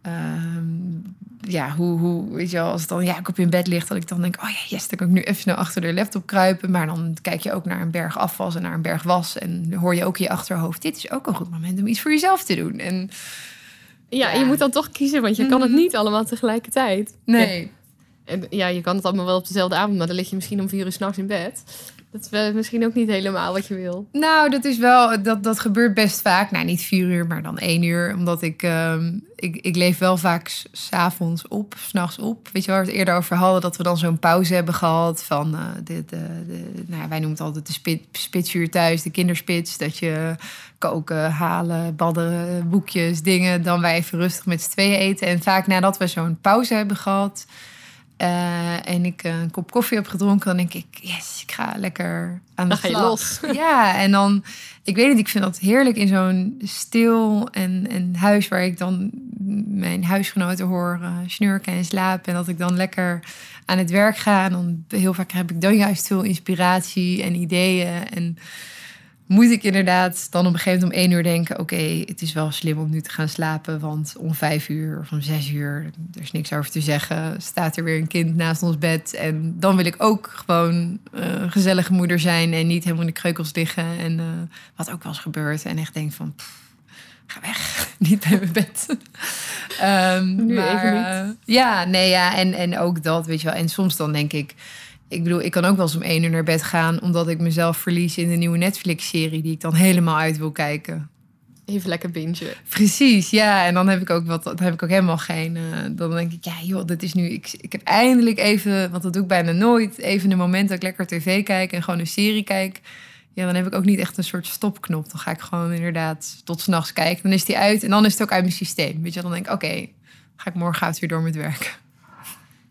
Um, ja, hoe, hoe, weet je wel, als het dan ja, ik op in bed ligt, dat ik dan denk, oh ja, yes, dan kan ik nu even snel achter de laptop kruipen. Maar dan kijk je ook naar een berg afwas en naar een berg was. En hoor je ook in je achterhoofd, dit is ook een goed moment om iets voor jezelf te doen. En, ja, ja. je moet dan toch kiezen, want je kan het mhm. niet allemaal tegelijkertijd. Nee. En ja, je kan het allemaal wel op dezelfde avond, maar dan lig je misschien om vier uur s'nachts in bed. Dat is misschien ook niet helemaal wat je wil. Nou, dat is wel, dat, dat gebeurt best vaak. Nou, niet vier uur, maar dan één uur. Omdat ik, um, ik, ik leef wel vaak s'avonds op, s'nachts op. Weet je waar we het eerder over hadden, dat we dan zo'n pauze hebben gehad van uh, de, de, nou, wij noemen het altijd de spit, spitsuur thuis, de kinderspits. Dat je koken, halen, badderen, boekjes, dingen. Dan wij even rustig met z'n tweeën eten. En vaak nadat we zo'n pauze hebben gehad uh, en ik een kop koffie heb gedronken, dan denk ik, yes, ik ga lekker aan de slag. los. Ja, en dan, ik weet niet, ik vind dat heerlijk in zo'n stil en, en huis waar ik dan mijn huisgenoten hoor uh, snurken en slapen. En dat ik dan lekker aan het werk ga. En dan heel vaak heb ik dan juist veel inspiratie en ideeën. En moet ik inderdaad dan op een gegeven moment om één uur denken: oké, okay, het is wel slim om nu te gaan slapen, want om vijf uur of om zes uur, er is niks over te zeggen, staat er weer een kind naast ons bed. En dan wil ik ook gewoon uh, een gezellige moeder zijn en niet helemaal in de kreukels liggen. En uh, wat ook wel eens gebeurt. En echt denk van. Pff, ga weg, niet bij mijn bed. um, nu maar, even niet. Uh, ja, nee, ja, en, en ook dat, weet je wel. En soms dan denk ik, ik bedoel, ik kan ook wel eens om één uur naar bed gaan... omdat ik mezelf verlies in de nieuwe Netflix-serie... die ik dan helemaal uit wil kijken. Even lekker bingen. Precies, ja. En dan heb ik ook, wat, dan heb ik ook helemaal geen... Uh, dan denk ik, ja joh, dit is nu... Ik, ik heb eindelijk even, want dat doe ik bijna nooit... even een moment dat ik lekker tv kijk en gewoon een serie kijk... Ja, dan heb ik ook niet echt een soort stopknop. Dan ga ik gewoon inderdaad tot s'nachts kijken. Dan is die uit en dan is het ook uit mijn systeem. Weet je, dan denk ik, oké, ga ik morgen weer door met werken.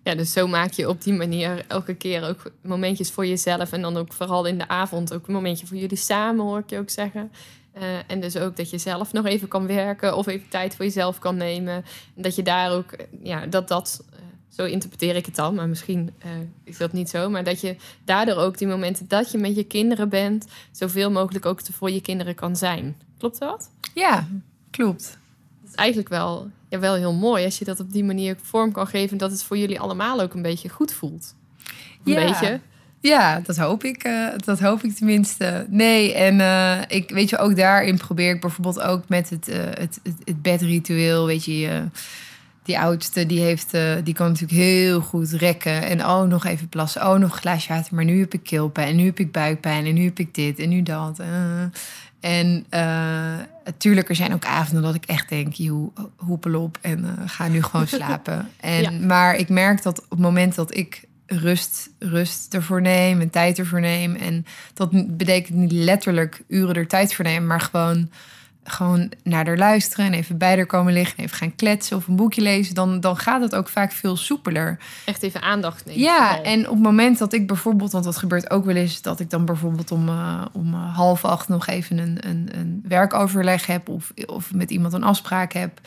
Ja, dus zo maak je op die manier elke keer ook momentjes voor jezelf. En dan ook vooral in de avond ook een momentje voor jullie samen, hoor ik je ook zeggen. Uh, en dus ook dat je zelf nog even kan werken of even tijd voor jezelf kan nemen. En dat je daar ook, ja, dat dat, uh, zo interpreteer ik het dan, maar misschien is dat niet zo. Maar dat je daardoor ook die momenten dat je met je kinderen bent, zoveel mogelijk ook voor je kinderen kan zijn. Klopt dat? Ja, klopt. Is eigenlijk wel ja, wel heel mooi als je dat op die manier vorm kan geven. Dat het voor jullie allemaal ook een beetje goed voelt. Een Ja. beetje. Ja, dat hoop ik. eh, dat hoop ik tenminste. Nee, en eh, ik weet je, ook daarin probeer ik bijvoorbeeld ook met het, eh, het, het, het bedritueel. Weet je, die oudste, die, heeft, die kan natuurlijk heel goed rekken. En oh, nog even plassen. Oh, nog een glaasje water. Maar nu heb ik keelpijn. En nu heb ik buikpijn. En nu heb ik dit. En nu dat. Eh. En natuurlijk, er zijn ook avonden dat ik echt denk, joh, hoepel op en eh, ga nu gewoon slapen. En, Ja. Maar ik merk dat op het moment dat ik rust, rust ervoor neem en tijd ervoor neem. En dat betekent niet letterlijk uren er tijd voor nemen, maar gewoon, gewoon naar haar luisteren en even bij haar komen liggen, en even gaan kletsen of een boekje lezen. Dan, dan gaat het ook vaak veel soepeler. Echt even aandacht nemen. Ja, vooral. en op het moment dat ik bijvoorbeeld, want dat gebeurt ook wel eens, dat ik dan bijvoorbeeld om, eh, om eh, half acht nog even een, een, een werkoverleg heb of, of met iemand een afspraak heb,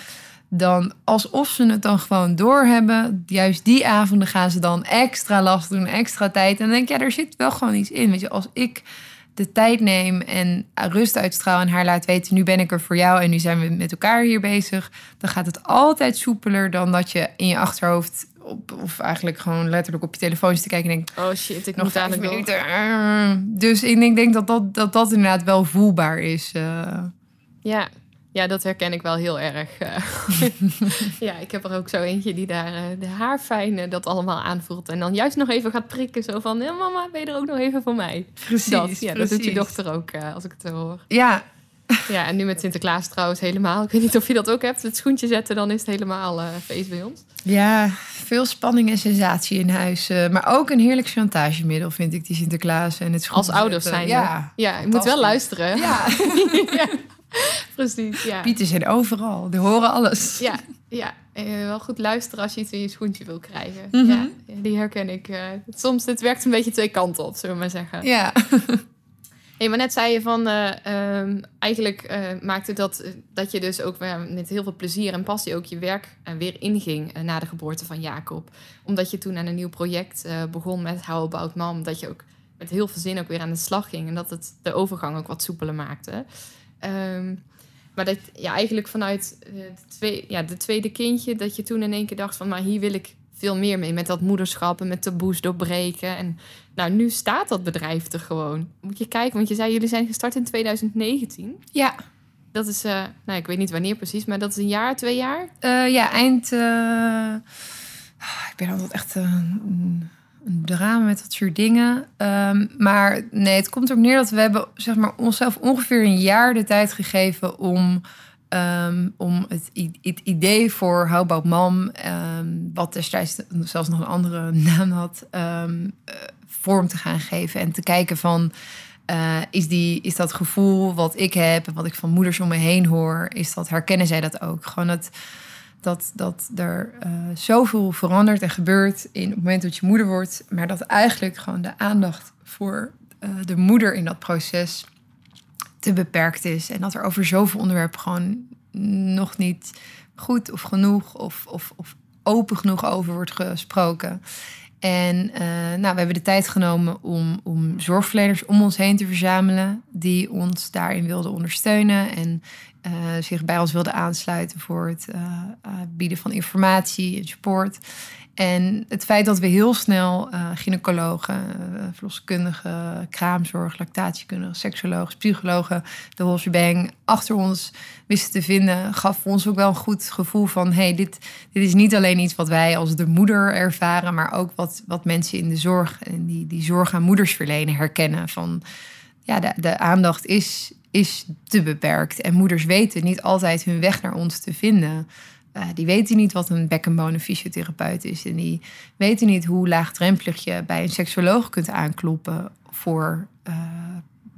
dan alsof ze het dan gewoon doorhebben, juist die avonden gaan ze dan extra last doen, extra tijd. En dan denk ik, ja, er zit wel gewoon iets in. Weet je, als ik de tijd neem en rust uitstraal en haar laat weten, nu ben ik er voor jou en nu zijn we met elkaar hier bezig, dan gaat het altijd soepeler dan dat je in je achterhoofd op, of eigenlijk gewoon letterlijk op je telefoon zit te kijken en denkt, Oh shit, ik nog moet door. minuten. Dus ik denk, denk dat, dat, dat dat inderdaad wel voelbaar is. eh. Ja. Ja, dat herken ik wel heel erg. eh. ja, ik heb er ook zo eentje die daar eh, de haarfijn eh, dat allemaal aanvoelt. En dan juist nog even gaat prikken. Zo van, ja, mama, ben je er ook nog even voor mij? Precies, dat, ja, dat doet je dochter ook, eh, als ik het zo hoor. Ja, Ja, en nu met Sinterklaas trouwens helemaal. Ik weet niet of je dat ook hebt. Het schoentje zetten, dan is het helemaal eh, feest bij ons. Ja, veel spanning en sensatie in huis. maar ook een heerlijk chantagemiddel vind ik, die Sinterklaas. En het Als ouders zijn. Ja, ja je moet wel luisteren. ja. ja. Precies, ja. Pieten zijn overal, die horen alles. Ja, ja. Eh, wel goed luisteren als je iets in je schoentje wil krijgen. Mhm. Ja, die herken ik. eh. soms het werkt een beetje twee kanten op, zullen we maar zeggen. Ja. Hey, maar net zei je van, eh, ehm, eigenlijk eh, maakte dat dat je dus ook met heel veel plezier en passie ook je werk weer inging na de geboorte van Jacob. Omdat je toen aan een nieuw project begon met How About Mom. Dat je ook met heel veel zin ook weer aan de slag ging. En dat het de overgang ook wat soepeler maakte. Ehm, maar dat ja, eigenlijk vanuit eh, de, twee, ja, de tweede kindje, dat je toen in één keer dacht van, maar hier wil ik veel meer mee. Met dat moederschap en met taboes doorbreken. En nou, nu staat dat bedrijf er gewoon. Moet je kijken, want je zei jullie zijn gestart in 2019. Ja, Dat is, eh, nou, ik weet niet wanneer precies, maar dat is een jaar, twee jaar. eh, ja eind... eh, ik ben altijd echt eh, een drama met dat soort dingen. Ehm, maar nee, het komt erop neer dat we hebben zeg maar, onszelf ongeveer een jaar de tijd gegeven om... ehm, om het, het idee voor How About Mom, ehm, wat destijds zelfs nog een andere naam had, eh, vorm te gaan geven. En te kijken van, eh, is, die, is dat gevoel wat ik heb en wat ik van moeders om me heen hoor, is dat, herkennen zij dat ook? Gewoon dat, dat, dat er eh, zoveel verandert en gebeurt in het moment dat je moeder wordt, maar dat eigenlijk gewoon de aandacht voor eh, de moeder in dat proces te beperkt is. En dat er over zoveel onderwerpen gewoon nog niet goed of genoeg of, of, of open genoeg over wordt gesproken. En eh, nou, we hebben de tijd genomen om, om zorgverleners om ons heen te verzamelen. Die ons daarin wilden ondersteunen. En eh, zich bij ons wilden aansluiten voor het eh, eh, bieden van informatie en support. En het feit dat we heel snel eh gynaecologen, verloskundigen, kraamzorg, lactatiekundigen, seksologen, psychologen, de whole shebang achter ons wisten te vinden, gaf ons ook wel een goed gevoel van: hey, dit, dit is niet alleen iets wat wij als de moeder ervaren, maar ook wat, wat mensen in de zorg en die, die zorg aan moeders verlenen herkennen. Van ja, de, de aandacht is, is te beperkt en moeders weten niet altijd hun weg naar ons te vinden. Eh, die weten niet wat een bekkenbone fysiotherapeut is. En die weten niet hoe laagdrempelig je bij een seksoloog kunt aankloppen voor eh,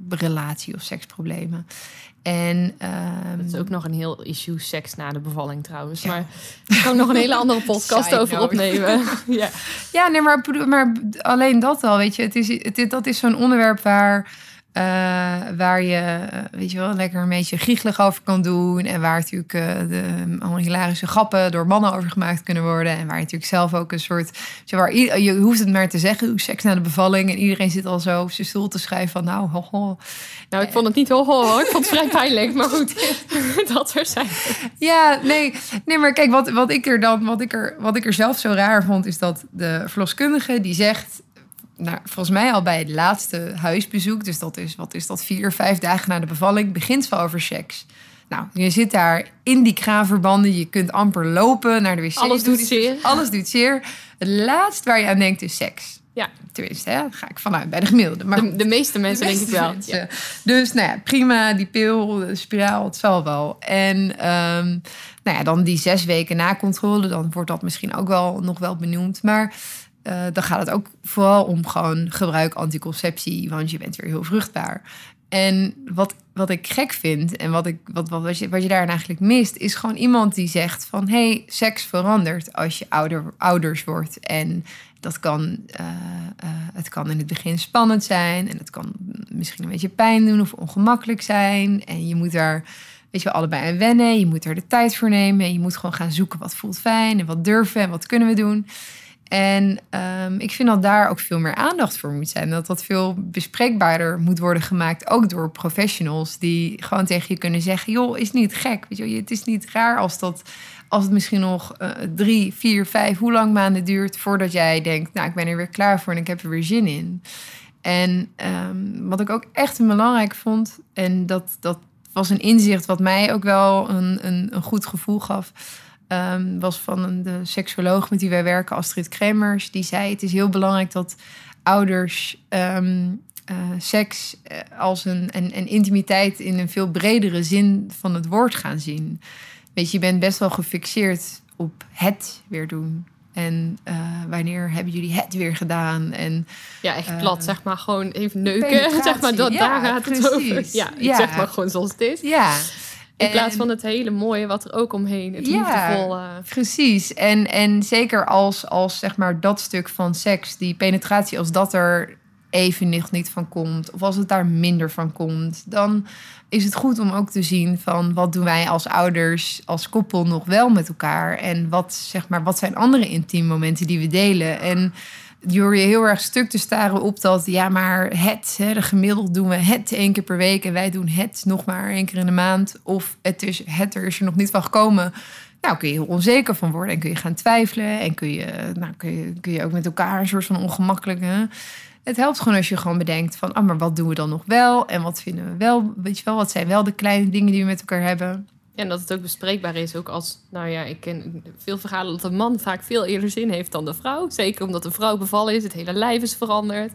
relatie- of seksproblemen. En ehm, Dat is ook nog een heel issue seks na de bevalling trouwens. Ja. Maar daar kan ik nog een hele andere podcast Side over note. opnemen. ja. Ja, nee, maar, maar alleen dat al, weet je. Het is, het, dat is zo'n onderwerp waar, eh, waar je, eh, weet je wel, lekker een beetje giechelig over kan doen. En waar natuurlijk eh, de allemaal hilarische grappen door mannen over gemaakt kunnen worden. En waar je natuurlijk zelf ook een soort, je, waar je hoeft het maar te zeggen, hoe seks na de bevalling. En iedereen zit al zo op zijn stoel te schrijven van, nou, ho, ho. Nou, ik vond het niet ho, ho, ho. Ik vond het vrij pijnlijk. Maar goed, dat er zijn. Ja, nee, nee maar kijk, wat, wat, ik er dan, wat, ik er, wat ik er zelf zo raar vond, is dat de verloskundige die zegt: nou, volgens mij al bij het laatste huisbezoek, dus dat is, wat is dat, vier, vijf dagen na de bevalling, begint ze over seks. Nou, je zit daar in die kraanverbanden, je kunt amper lopen naar de wc. Alles doet zeer. Alles doet zeer. Het laatste waar je aan denkt is seks. Ja. Tenminste, hè, ga ik vanuit bij de gemiddelde. Maar De, de meeste mensen de denk ik wel. Ja. Dus nou ja, prima, die pil, de spiraal, het zal wel. En ehm, nou ja, dan die zes weken na controle, dan wordt dat misschien ook wel nog wel benoemd. Maar eh, dan gaat het ook vooral om gewoon gebruik anticonceptie, want je bent weer heel vruchtbaar. En wat, wat ik gek vind en wat, ik, wat, wat, wat, je, wat je daarin eigenlijk mist, is gewoon iemand die zegt van hey, seks verandert als je ouder, ouders wordt. En dat kan, eh, eh, het kan in het begin spannend zijn en het kan misschien een beetje pijn doen of ongemakkelijk zijn. En je moet daar, weet je wel, allebei aan wennen. Je moet er de tijd voor nemen en je moet gewoon gaan zoeken wat voelt fijn en wat durven en wat kunnen we doen. En ehm, ik vind dat daar ook veel meer aandacht voor moet zijn. Dat dat veel bespreekbaarder moet worden gemaakt. Ook door professionals die gewoon tegen je kunnen zeggen... joh, is niet gek. Weet je, het is niet raar als, dat, als het misschien nog eh, drie, vier, vijf... hoe lang maanden duurt voordat jij denkt... nou, ik ben er weer klaar voor en ik heb er weer zin in. En ehm, wat ik ook echt belangrijk vond... en dat, dat was een inzicht wat mij ook wel een, een, een goed gevoel gaf... Ehm, was van de seksuoloog met wie wij werken, Astrid Kremers. Die zei: Het is heel belangrijk dat ouders ehm, eh, seks eh, als een en, intimiteit in een veel bredere zin van het woord gaan zien. Weet je, je bent best wel gefixeerd op het weer doen. En eh, wanneer hebben jullie het weer gedaan? En Ja, echt plat, zeg maar. Gewoon even neuken. Zeg maar, dat, ja, daar gaat het over. Ja, Ja. zeg maar gewoon zoals het is. ja. In En- plaats van het hele mooie wat er ook omheen, het Ja. liefdevolle. Precies. En, en zeker als, als zeg maar dat stuk van seks, die penetratie, als dat er even niet van komt, of als het daar minder van komt, dan is het goed om ook te zien van wat doen wij als ouders, als koppel nog wel met elkaar en wat, zeg maar, wat zijn andere intieme momenten die we delen. En je heel erg stuk te staren op dat, ja, maar het, hè, de gemiddeld doen we het één keer per week en wij doen het nog maar één keer in de maand. Of het is het, er is er nog niet van gekomen. Nou, kun je heel onzeker van worden en kun je gaan twijfelen en kun je, nou, kun je, kun je ook met elkaar een soort van ongemakkelijke. Het helpt gewoon als je gewoon bedenkt van, ah, maar wat doen we dan nog wel en wat vinden we wel, weet je wel, wat zijn wel de kleine dingen die we met elkaar hebben. En dat het ook bespreekbaar is. Ook als, nou ja, ik ken veel verhalen dat de man vaak veel eerder zin heeft dan de vrouw. Zeker omdat de vrouw bevallen is, het hele lijf is veranderd.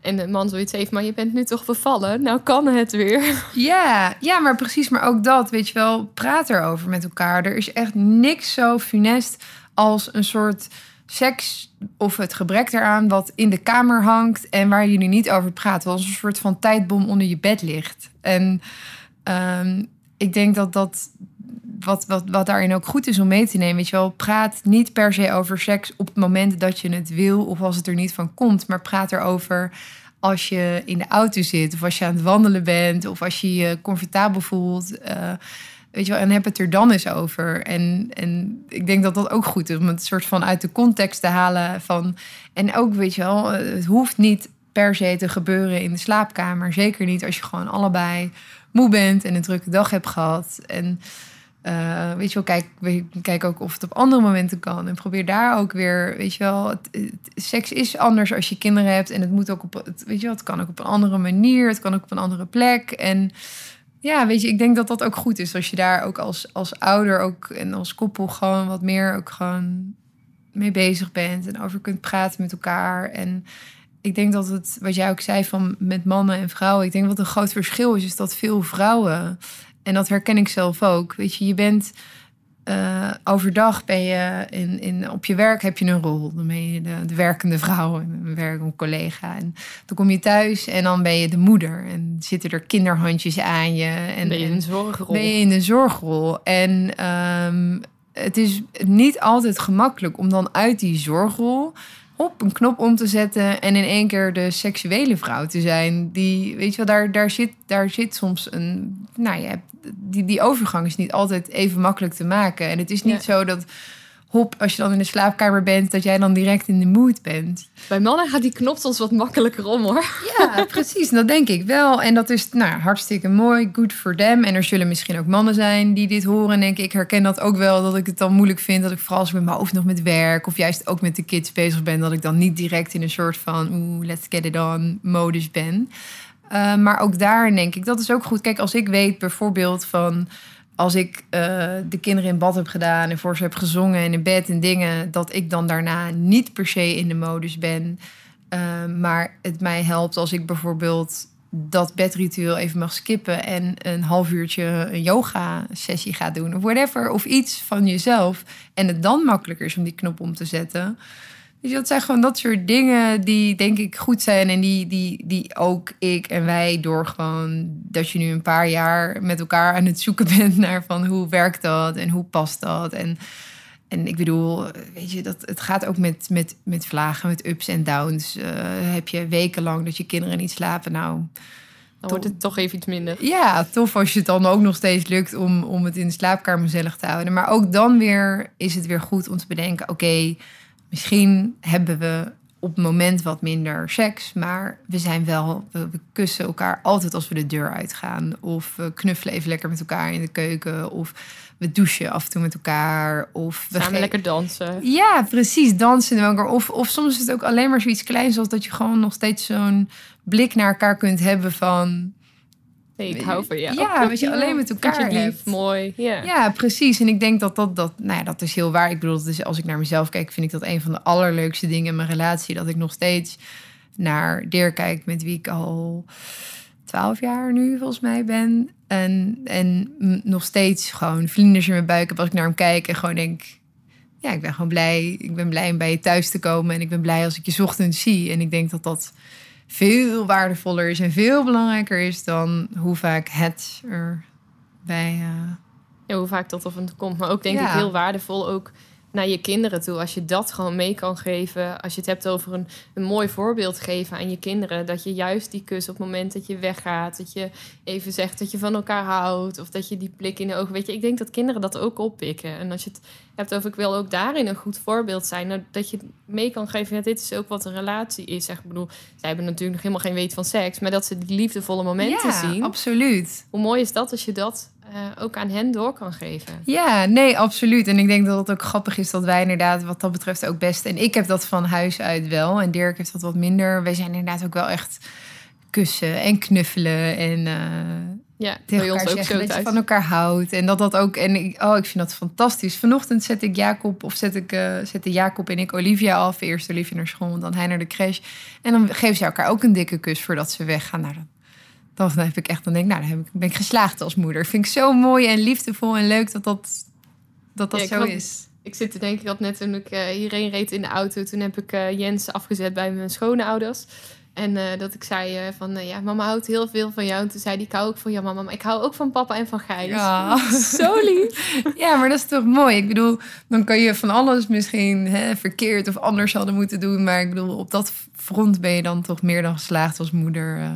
En de man zoiets heeft, maar je bent nu toch bevallen? Nou kan het weer. Ja, ja, maar precies. Maar ook dat, weet je wel, praat erover met elkaar. Er is echt niks zo funest als een soort seks of het gebrek daaraan wat in de kamer hangt en waar jullie niet over praten. Als een soort van tijdbom onder je bed ligt. En ehm, ik denk dat dat wat, wat, wat daarin ook goed is om mee te nemen. Weet je wel, praat niet per se over seks op het moment dat je het wil of als het er niet van komt. Maar praat erover als je in de auto zit of als je aan het wandelen bent of als je je comfortabel voelt. eh, weet je wel, en heb het er dan eens over. En, en ik denk dat dat ook goed is om het soort van uit de context te halen van. En ook, weet je wel, eh, het hoeft niet per se te gebeuren in de slaapkamer. Zeker niet als je gewoon allebei moe bent en een drukke dag hebt gehad. En eh, weet je wel, kijk, kijk ook of het op andere momenten kan. En probeer daar ook weer, weet je wel, het- seks is anders als je kinderen hebt. En het moet ook op, het, weet je wel, het kan ook op een andere manier. Het kan ook op een andere plek. En ja, weet je, ik denk dat dat ook goed is als je daar ook als, als ouder ook en als koppel gewoon wat meer ook gewoon mee bezig bent en over kunt praten met elkaar. En ik denk dat het, wat jij ook zei van met mannen en vrouwen, ik denk wat een groot verschil is, is dat veel vrouwen, en dat herken ik zelf ook, weet je, je bent eh, overdag ben je in, in, op je werk heb je een rol. Dan ben je de, de werkende vrouw en een werkende collega. En dan kom je thuis en dan ben je de moeder. En zitten er kinderhandjes aan je. En, ben je in en een zorgrol. ben je in de zorgrol. En ehm, het is niet altijd gemakkelijk om dan uit die zorgrol op een knop om te zetten en in één keer de seksuele vrouw te zijn. Die, weet je wel, daar, daar, zit, daar zit soms een. Nou ja, die, die overgang is niet altijd even makkelijk te maken. En het is niet Ja. zo dat hop, als je dan in de slaapkamer bent, dat jij dan direct in de mood bent. Bij mannen gaat die knop soms wat makkelijker om hoor. Ja, precies. Dat denk ik wel. En dat is nou, hartstikke mooi. Good for them. En er zullen misschien ook mannen zijn die dit horen. En denk ik, ik herken dat ook wel. Dat ik het dan moeilijk vind. Dat ik vooral als ik met mijn hoofd nog met werk. Of juist ook met de kids bezig ben. Dat ik dan niet direct in een soort van, oeh, let's get it on modus ben. Uh, maar ook daar denk ik, dat is ook goed. Kijk, als ik weet bijvoorbeeld van als ik uh, de kinderen in bad heb gedaan en voor ze heb gezongen en in bed en dingen, dat ik dan daarna niet per se in de modus ben. Uh, maar het mij helpt als ik bijvoorbeeld dat bedritueel even mag skippen en een half uurtje een yoga sessie ga doen of whatever of iets van jezelf en het dan makkelijker is om die knop om te zetten. Dus dat zijn gewoon dat soort dingen die denk ik goed zijn. En die, die, die ook ik en wij door gewoon dat je nu een paar jaar met elkaar aan het zoeken bent naar van hoe werkt dat en hoe past dat. En, en ik bedoel, weet je, dat, het gaat ook met, met, met vlagen, met ups en downs. Uh, heb je wekenlang dat je kinderen niet slapen, nou... Dan wordt het toch even iets minder. Ja, tof als je het dan ook nog steeds lukt om, om het in de slaapkamer gezellig te houden. Maar ook dan weer is het weer goed om te bedenken: oké, Misschien hebben we op het moment wat minder seks, maar we zijn wel, we, kussen elkaar altijd als we de deur uitgaan. Of we knuffelen even lekker met elkaar in de keuken. Of we douchen af en toe met elkaar. Of we gaan lekker dansen. Ja, precies, dansen met elkaar. Of, of soms is het ook alleen maar zoiets kleins, zoals dat je gewoon nog steeds zo'n blik naar elkaar kunt hebben van ik hou van je. Ja, wat je alleen met elkaar je lief, mooi. Ja. ja, precies. En ik denk dat dat, dat, nou ja, dat is heel waar. Ik bedoel, dus als ik naar mezelf kijk, vind ik dat een van de allerleukste dingen in mijn relatie. Dat ik nog steeds naar Dirk kijk, met wie ik al twaalf jaar nu volgens mij ben. En, en nog steeds gewoon vlinders in mijn buik heb als ik naar hem kijk en gewoon denk... Ja, ik ben gewoon blij. Ik ben blij om bij je thuis te komen. En ik ben blij als ik je ochtends zie. En ik denk dat dat veel waardevoller is en veel belangrijker is dan hoe vaak het er bij. Uh... Ja, hoe vaak dat of het komt. Maar ook denk ik heel waardevol ook naar je kinderen toe. Als je dat gewoon mee kan geven. Als je het hebt over een, een mooi voorbeeld geven aan je kinderen. Dat je juist die kus op het moment dat je weggaat. Dat je even zegt dat je van elkaar houdt. Of dat je die blik in de ogen. Weet je, ik denk dat kinderen dat ook oppikken. En als je het hebt over ik wil ook daarin een goed voorbeeld zijn. Nou, dat je mee kan geven. Ja, dit is ook wat een relatie is. Zeg, ik bedoel, zij hebben natuurlijk nog helemaal geen weet van seks. Maar dat ze die liefdevolle momenten ja, zien. absoluut. Hoe mooi is dat als je dat uh, ook aan hen door kan geven. Ja, nee, absoluut. En ik denk dat het ook grappig is dat wij inderdaad wat dat betreft ook best... En ik heb dat van huis uit wel en Dirk heeft dat wat minder. Wij zijn inderdaad ook wel echt kussen en knuffelen en... Uh, ja, tegen ons ook zeggen dat je van elkaar houdt. En dat dat ook... En ik, oh, ik vind dat fantastisch. Vanochtend zet ik Jacob, of zet ik, uh, zette Jacob en ik Olivia af. Eerst Olivia naar school, dan hij naar de crash. En dan geven ze elkaar ook een dikke kus voordat ze weggaan. Nou, dan heb ik echt, dan denk ik, nou, dan heb ik, ben ik geslaagd als moeder. Vind ik zo mooi en liefdevol en leuk dat dat, dat, dat zo is. Ik zit te denken, ik had net toen ik uh, hierheen reed in de auto, toen heb ik uh, Jens afgezet bij mijn schoonouders. En uh, dat ik zei van, ja, mama houdt heel veel van jou. En toen zei die ik hou ook van jou, mama. Maar ik hou ook van papa en van Gijs. Ja. Zo lief. ja, maar dat is toch mooi. Ik bedoel, dan kan je van alles misschien hè, verkeerd of anders hadden moeten doen. Maar ik bedoel, op dat front ben je dan toch meer dan geslaagd als moeder.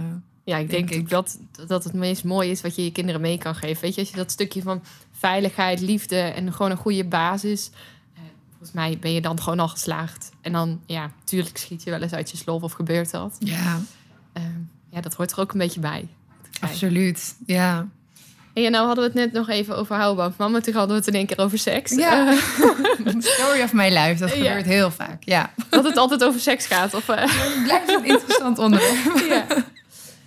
Ja, ik denk, ik. Dat, dat het meest mooi is wat je je kinderen mee kan geven. Weet je, als je dat stukje van veiligheid, liefde en gewoon een goede basis. Eh, volgens mij ben je dan gewoon al geslaagd. En dan, ja, tuurlijk schiet je wel eens uit je slof of gebeurt dat. Ja. Uh, ja, dat hoort er ook een beetje bij. Absoluut, ja. En nou hadden we het net nog even over houbouwman, maar toen hadden we het in één keer over seks. Ja. Uh, Story of my life, dat gebeurt heel vaak, ja. Dat het altijd over seks gaat. Of, uh... blijft een interessant onderwerp. ja.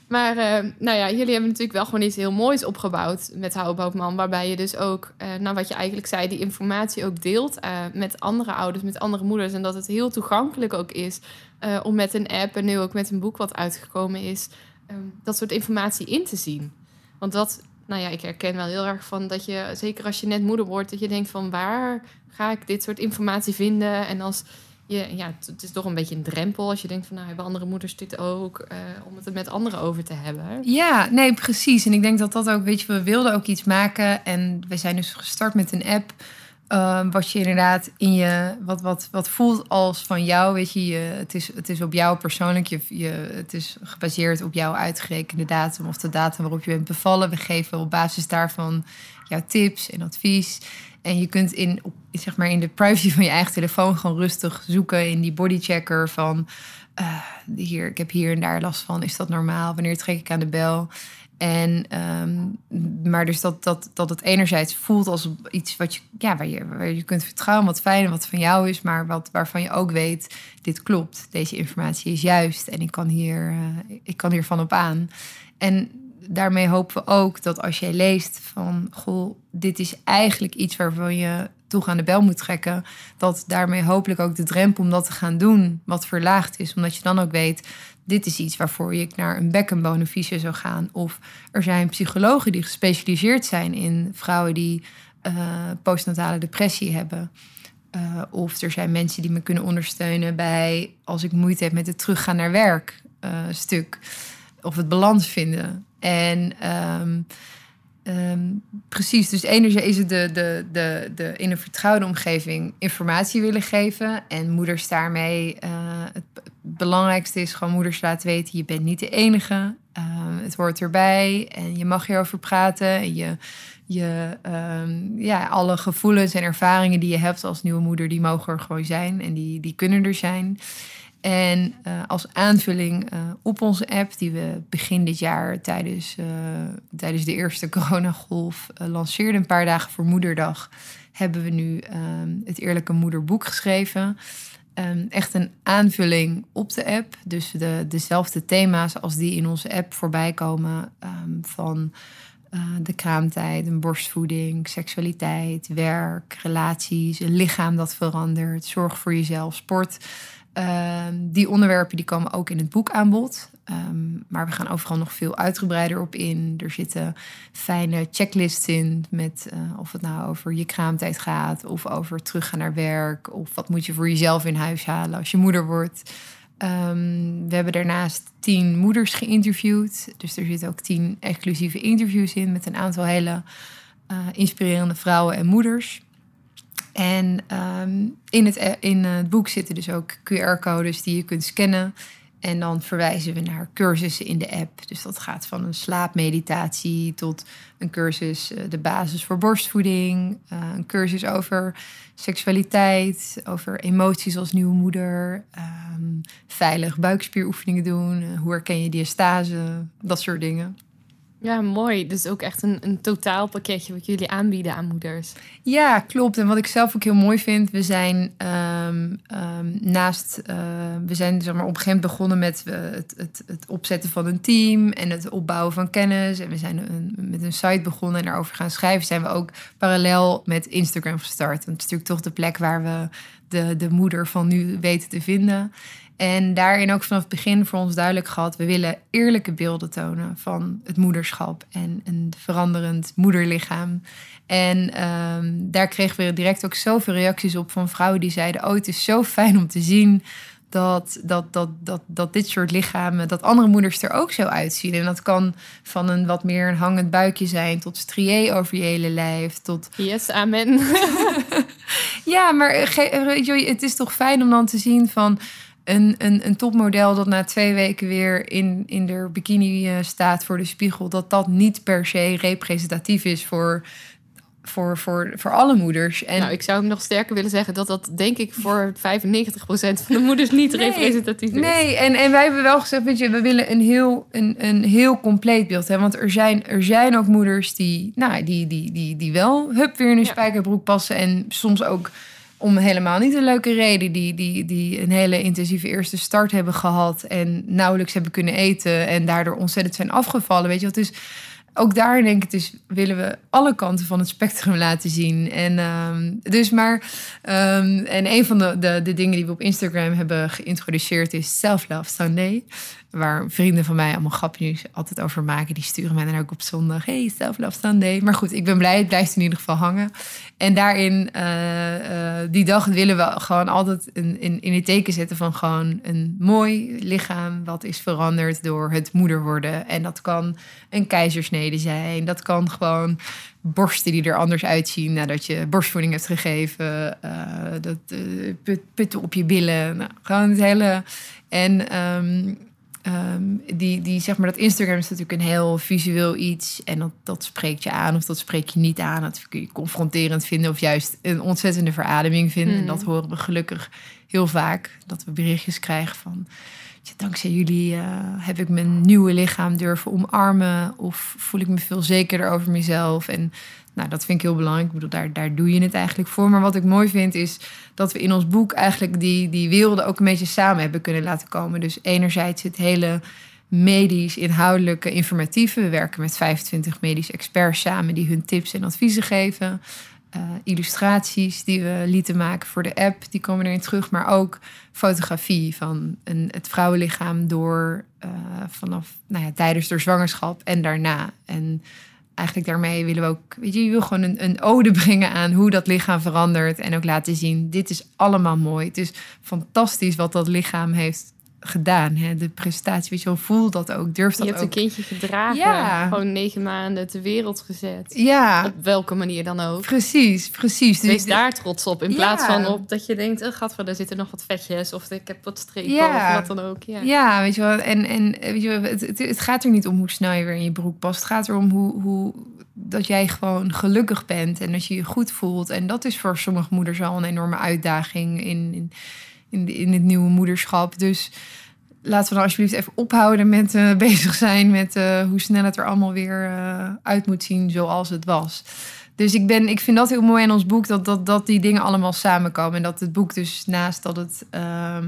Maar uh, nou ja, jullie hebben natuurlijk wel gewoon iets heel moois opgebouwd met Houbouwman. Waarbij je dus ook, uh, nou wat je eigenlijk zei, die informatie ook deelt uh, met andere ouders, met andere moeders. En dat het heel toegankelijk ook is om met een app en nu ook met een boek wat uitgekomen is, um, dat soort informatie in te zien. Want dat, nou ja, ik herken wel heel erg van dat je, zeker als je net moeder wordt, dat je denkt van waar ga ik dit soort informatie vinden? En als ja, het is toch een beetje een drempel als je denkt van nou hebben andere moeders dit ook uh, om het er met anderen over te hebben. Ja, nee, precies. En ik denk dat dat ook, weet je, we wilden ook iets maken en we zijn dus gestart met een app Ehm, wat je inderdaad in je, wat, wat, wat voelt als van jou, weet je, je het, is, het is op jou persoonlijk, je, je, het is gebaseerd op jouw uitgerekende datum of de datum waarop je bent bevallen. We geven op basis daarvan jouw tips en advies. En je kunt in, zeg maar in de privacy van je eigen telefoon gewoon rustig zoeken in die bodychecker van uh, hier, ik heb hier en daar last van. Is dat normaal? Wanneer trek ik aan de bel? En, um, maar dus dat, dat, dat het enerzijds voelt als iets wat je, ja, waar, je, waar je kunt vertrouwen, wat fijn en wat van jou is, maar wat, waarvan je ook weet, dit klopt, deze informatie is juist en ik kan, hier, uh, ik kan hiervan op aan. En daarmee hopen we ook dat als jij leest van, goh, dit is eigenlijk iets waarvan je toch aan de bel moet trekken, dat daarmee hopelijk ook de drempel om dat te gaan doen wat verlaagd is. Omdat je dan ook weet, dit is iets waarvoor je naar een bekkenbone zou gaan. Of er zijn psychologen die gespecialiseerd zijn in vrouwen die uh, postnatale depressie hebben. Uh, of er zijn mensen die me kunnen ondersteunen bij als ik moeite heb met het teruggaan naar werk uh, stuk. Of het balans vinden. En um, Um, precies, dus enerzijds is het de, de, de, de in een vertrouwde omgeving informatie willen geven. En moeders daarmee, uh, het, belangrijkste is gewoon moeders laten weten, je bent niet de enige. Uh, het hoort erbij en je mag hierover praten. En je, je, ja, alle gevoelens en ervaringen die je hebt als nieuwe moeder, die mogen er gewoon zijn en die, die kunnen er zijn. En uh, als aanvulling uh, op onze app, die we begin dit jaar tijdens, uh, tijdens de eerste coronagolf lanceerden, een paar dagen voor Moederdag, hebben we nu um, het Eerlijke Moederboek geschreven. Um, echt een aanvulling op de app. Dus de, dezelfde thema's als die in onze app voorbij komen. Um, van de kraamtijd, een borstvoeding, seksualiteit, werk, relaties, een lichaam dat verandert, zorg voor jezelf, sport. Ehm, die onderwerpen die komen ook in het boek aan bod. Um, maar we gaan overal nog veel uitgebreider op in. Er zitten fijne checklists in met uh, of het nou over je kraamtijd gaat of over teruggaan naar werk of wat moet je voor jezelf in huis halen als je moeder wordt. Um, we hebben daarnaast tien moeders geïnterviewd. Dus er zitten ook tien exclusieve interviews in met een aantal hele uh, inspirerende vrouwen en moeders. En um, in, het, eh, in het boek zitten dus ook QR-codes die je kunt scannen. En dan verwijzen we naar cursussen in de app. Dus dat gaat van een slaapmeditatie tot een cursus, uh, de basis voor borstvoeding, uh, een cursus over seksualiteit, over emoties als nieuwe moeder, um, veilig buikspieroefeningen doen, uh, hoe herken je diastase, dat soort dingen. Ja, mooi. Dus ook echt een, een totaalpakketje wat jullie aanbieden aan moeders. Ja, klopt. En wat ik zelf ook heel mooi vind, we zijn um, um, naast, uh, we zijn zeg maar, op een gegeven moment begonnen met uh, het, het, het, opzetten van een team en het opbouwen van kennis. En we zijn een, met een site begonnen en daarover gaan schrijven. Zijn we ook parallel met Instagram gestart. Want het is natuurlijk toch de plek waar we de, de moeder van nu weten te vinden. En daarin ook vanaf het begin voor ons duidelijk gehad: we willen eerlijke beelden tonen van het moederschap en een veranderend moederlichaam. En um, daar kregen we direct ook zoveel reacties op van vrouwen die zeiden: Oh, het is zo fijn om te zien dat, dat, dat, dat, dat dit soort lichamen, dat andere moeders er ook zo uitzien. En dat kan van een wat meer een hangend buikje zijn, tot strié over je hele lijf, tot... Yes, amen. ja, maar het is toch fijn om dan te zien van een, een, een topmodel dat na twee weken weer in, in de bikini uh, staat voor de spiegel, dat dat niet per se representatief is voor, voor, voor, voor alle moeders. En nou, ik zou hem nog sterker willen zeggen dat dat denk ik voor 95% van de moeders niet nee, representatief is. Nee, en, en wij hebben wel gezegd, weet je, we willen een heel, een, een heel compleet beeld hebben. Want er zijn, er zijn ook moeders die, nou, die, die, die, die wel hup weer in een ja. spijkerbroek passen en soms ook om helemaal niet een leuke reden. Die, die, die een hele intensieve eerste start hebben gehad. En nauwelijks hebben kunnen eten. En daardoor ontzettend zijn afgevallen. Weet je wat? Dus ook daar denk ik, dus willen we alle kanten van het spectrum laten zien. En um, dus maar. Um, en een van de, de, de dingen die we op Instagram hebben geïntroduceerd is Self Love Sunday. Waar vrienden van mij allemaal grapjes altijd over maken. Die sturen mij dan ook op zondag. Hey, Self-Love Sunday. Maar goed, ik ben blij. Het blijft in ieder geval hangen. En daarin, eh, eh, die dag willen we gewoon altijd in, in, in het teken zetten van gewoon een mooi lichaam. Wat is veranderd door het moeder worden. En dat kan een keizersnede zijn. Dat kan gewoon borsten die er anders uitzien nadat je borstvoeding hebt gegeven. eh, dat, put, putten op je billen. Nou, gewoon het hele. En ehm, ehm, die, die, zeg maar, dat Instagram is natuurlijk een heel visueel iets. En dat, dat spreekt je aan of dat spreekt je niet aan. Dat kun je confronterend vinden of juist een ontzettende verademing vinden. En dat horen we gelukkig heel vaak. Dat we berichtjes krijgen van... "Tja, Dankzij jullie eh, heb ik mijn nieuwe lichaam durven omarmen. Of voel ik me veel zekerder over mezelf. En nou, dat vind ik heel belangrijk. Ik bedoel, daar, daar doe je het eigenlijk voor. Maar wat ik mooi vind is dat we in ons boek eigenlijk die, die werelden ook een beetje samen hebben kunnen laten komen. Dus enerzijds het hele medisch, inhoudelijke, informatieve. We werken met 25 medische experts samen die hun tips en adviezen geven. Eh, illustraties die we lieten maken voor de app, die komen erin terug. Maar ook fotografie van een, het vrouwenlichaam door eh, vanaf nou ja, tijdens de zwangerschap en daarna. En eigenlijk daarmee willen we ook, weet je, je wil gewoon een, een ode brengen aan hoe dat lichaam verandert. En ook laten zien, dit is allemaal mooi. Het is fantastisch wat dat lichaam heeft gedaan. Hè? De prestatie, weet je wel, voel dat ook. Durf Je dat hebt een ook. kindje gedragen. Ja. Gewoon negen maanden ter wereld gezet. Ja, Op welke manier dan ook. precies, precies. Dus Wees daar trots op. In Ja. plaats van op dat je denkt... Oh, gadver, daar zitten nog wat vetjes. Of ik heb wat strepen. Ja. Of wat dan ook. Ja. Ja, weet je wel. En, en weet je wel, het, het, het gaat er niet om hoe snel je weer in je broek past. Het gaat erom hoe, hoe dat jij gewoon gelukkig bent en dat je je goed voelt. En dat is voor sommige moeders al een enorme uitdaging in, in, in, in het nieuwe moederschap. Dus laten we dan alsjeblieft even ophouden met eh, bezig zijn met eh, hoe snel het er allemaal weer eh, uit moet zien zoals het was. Dus ik, ben, ik vind dat heel mooi in ons boek, dat, dat, dat die dingen allemaal samenkomen. En dat het boek dus naast dat het ehm,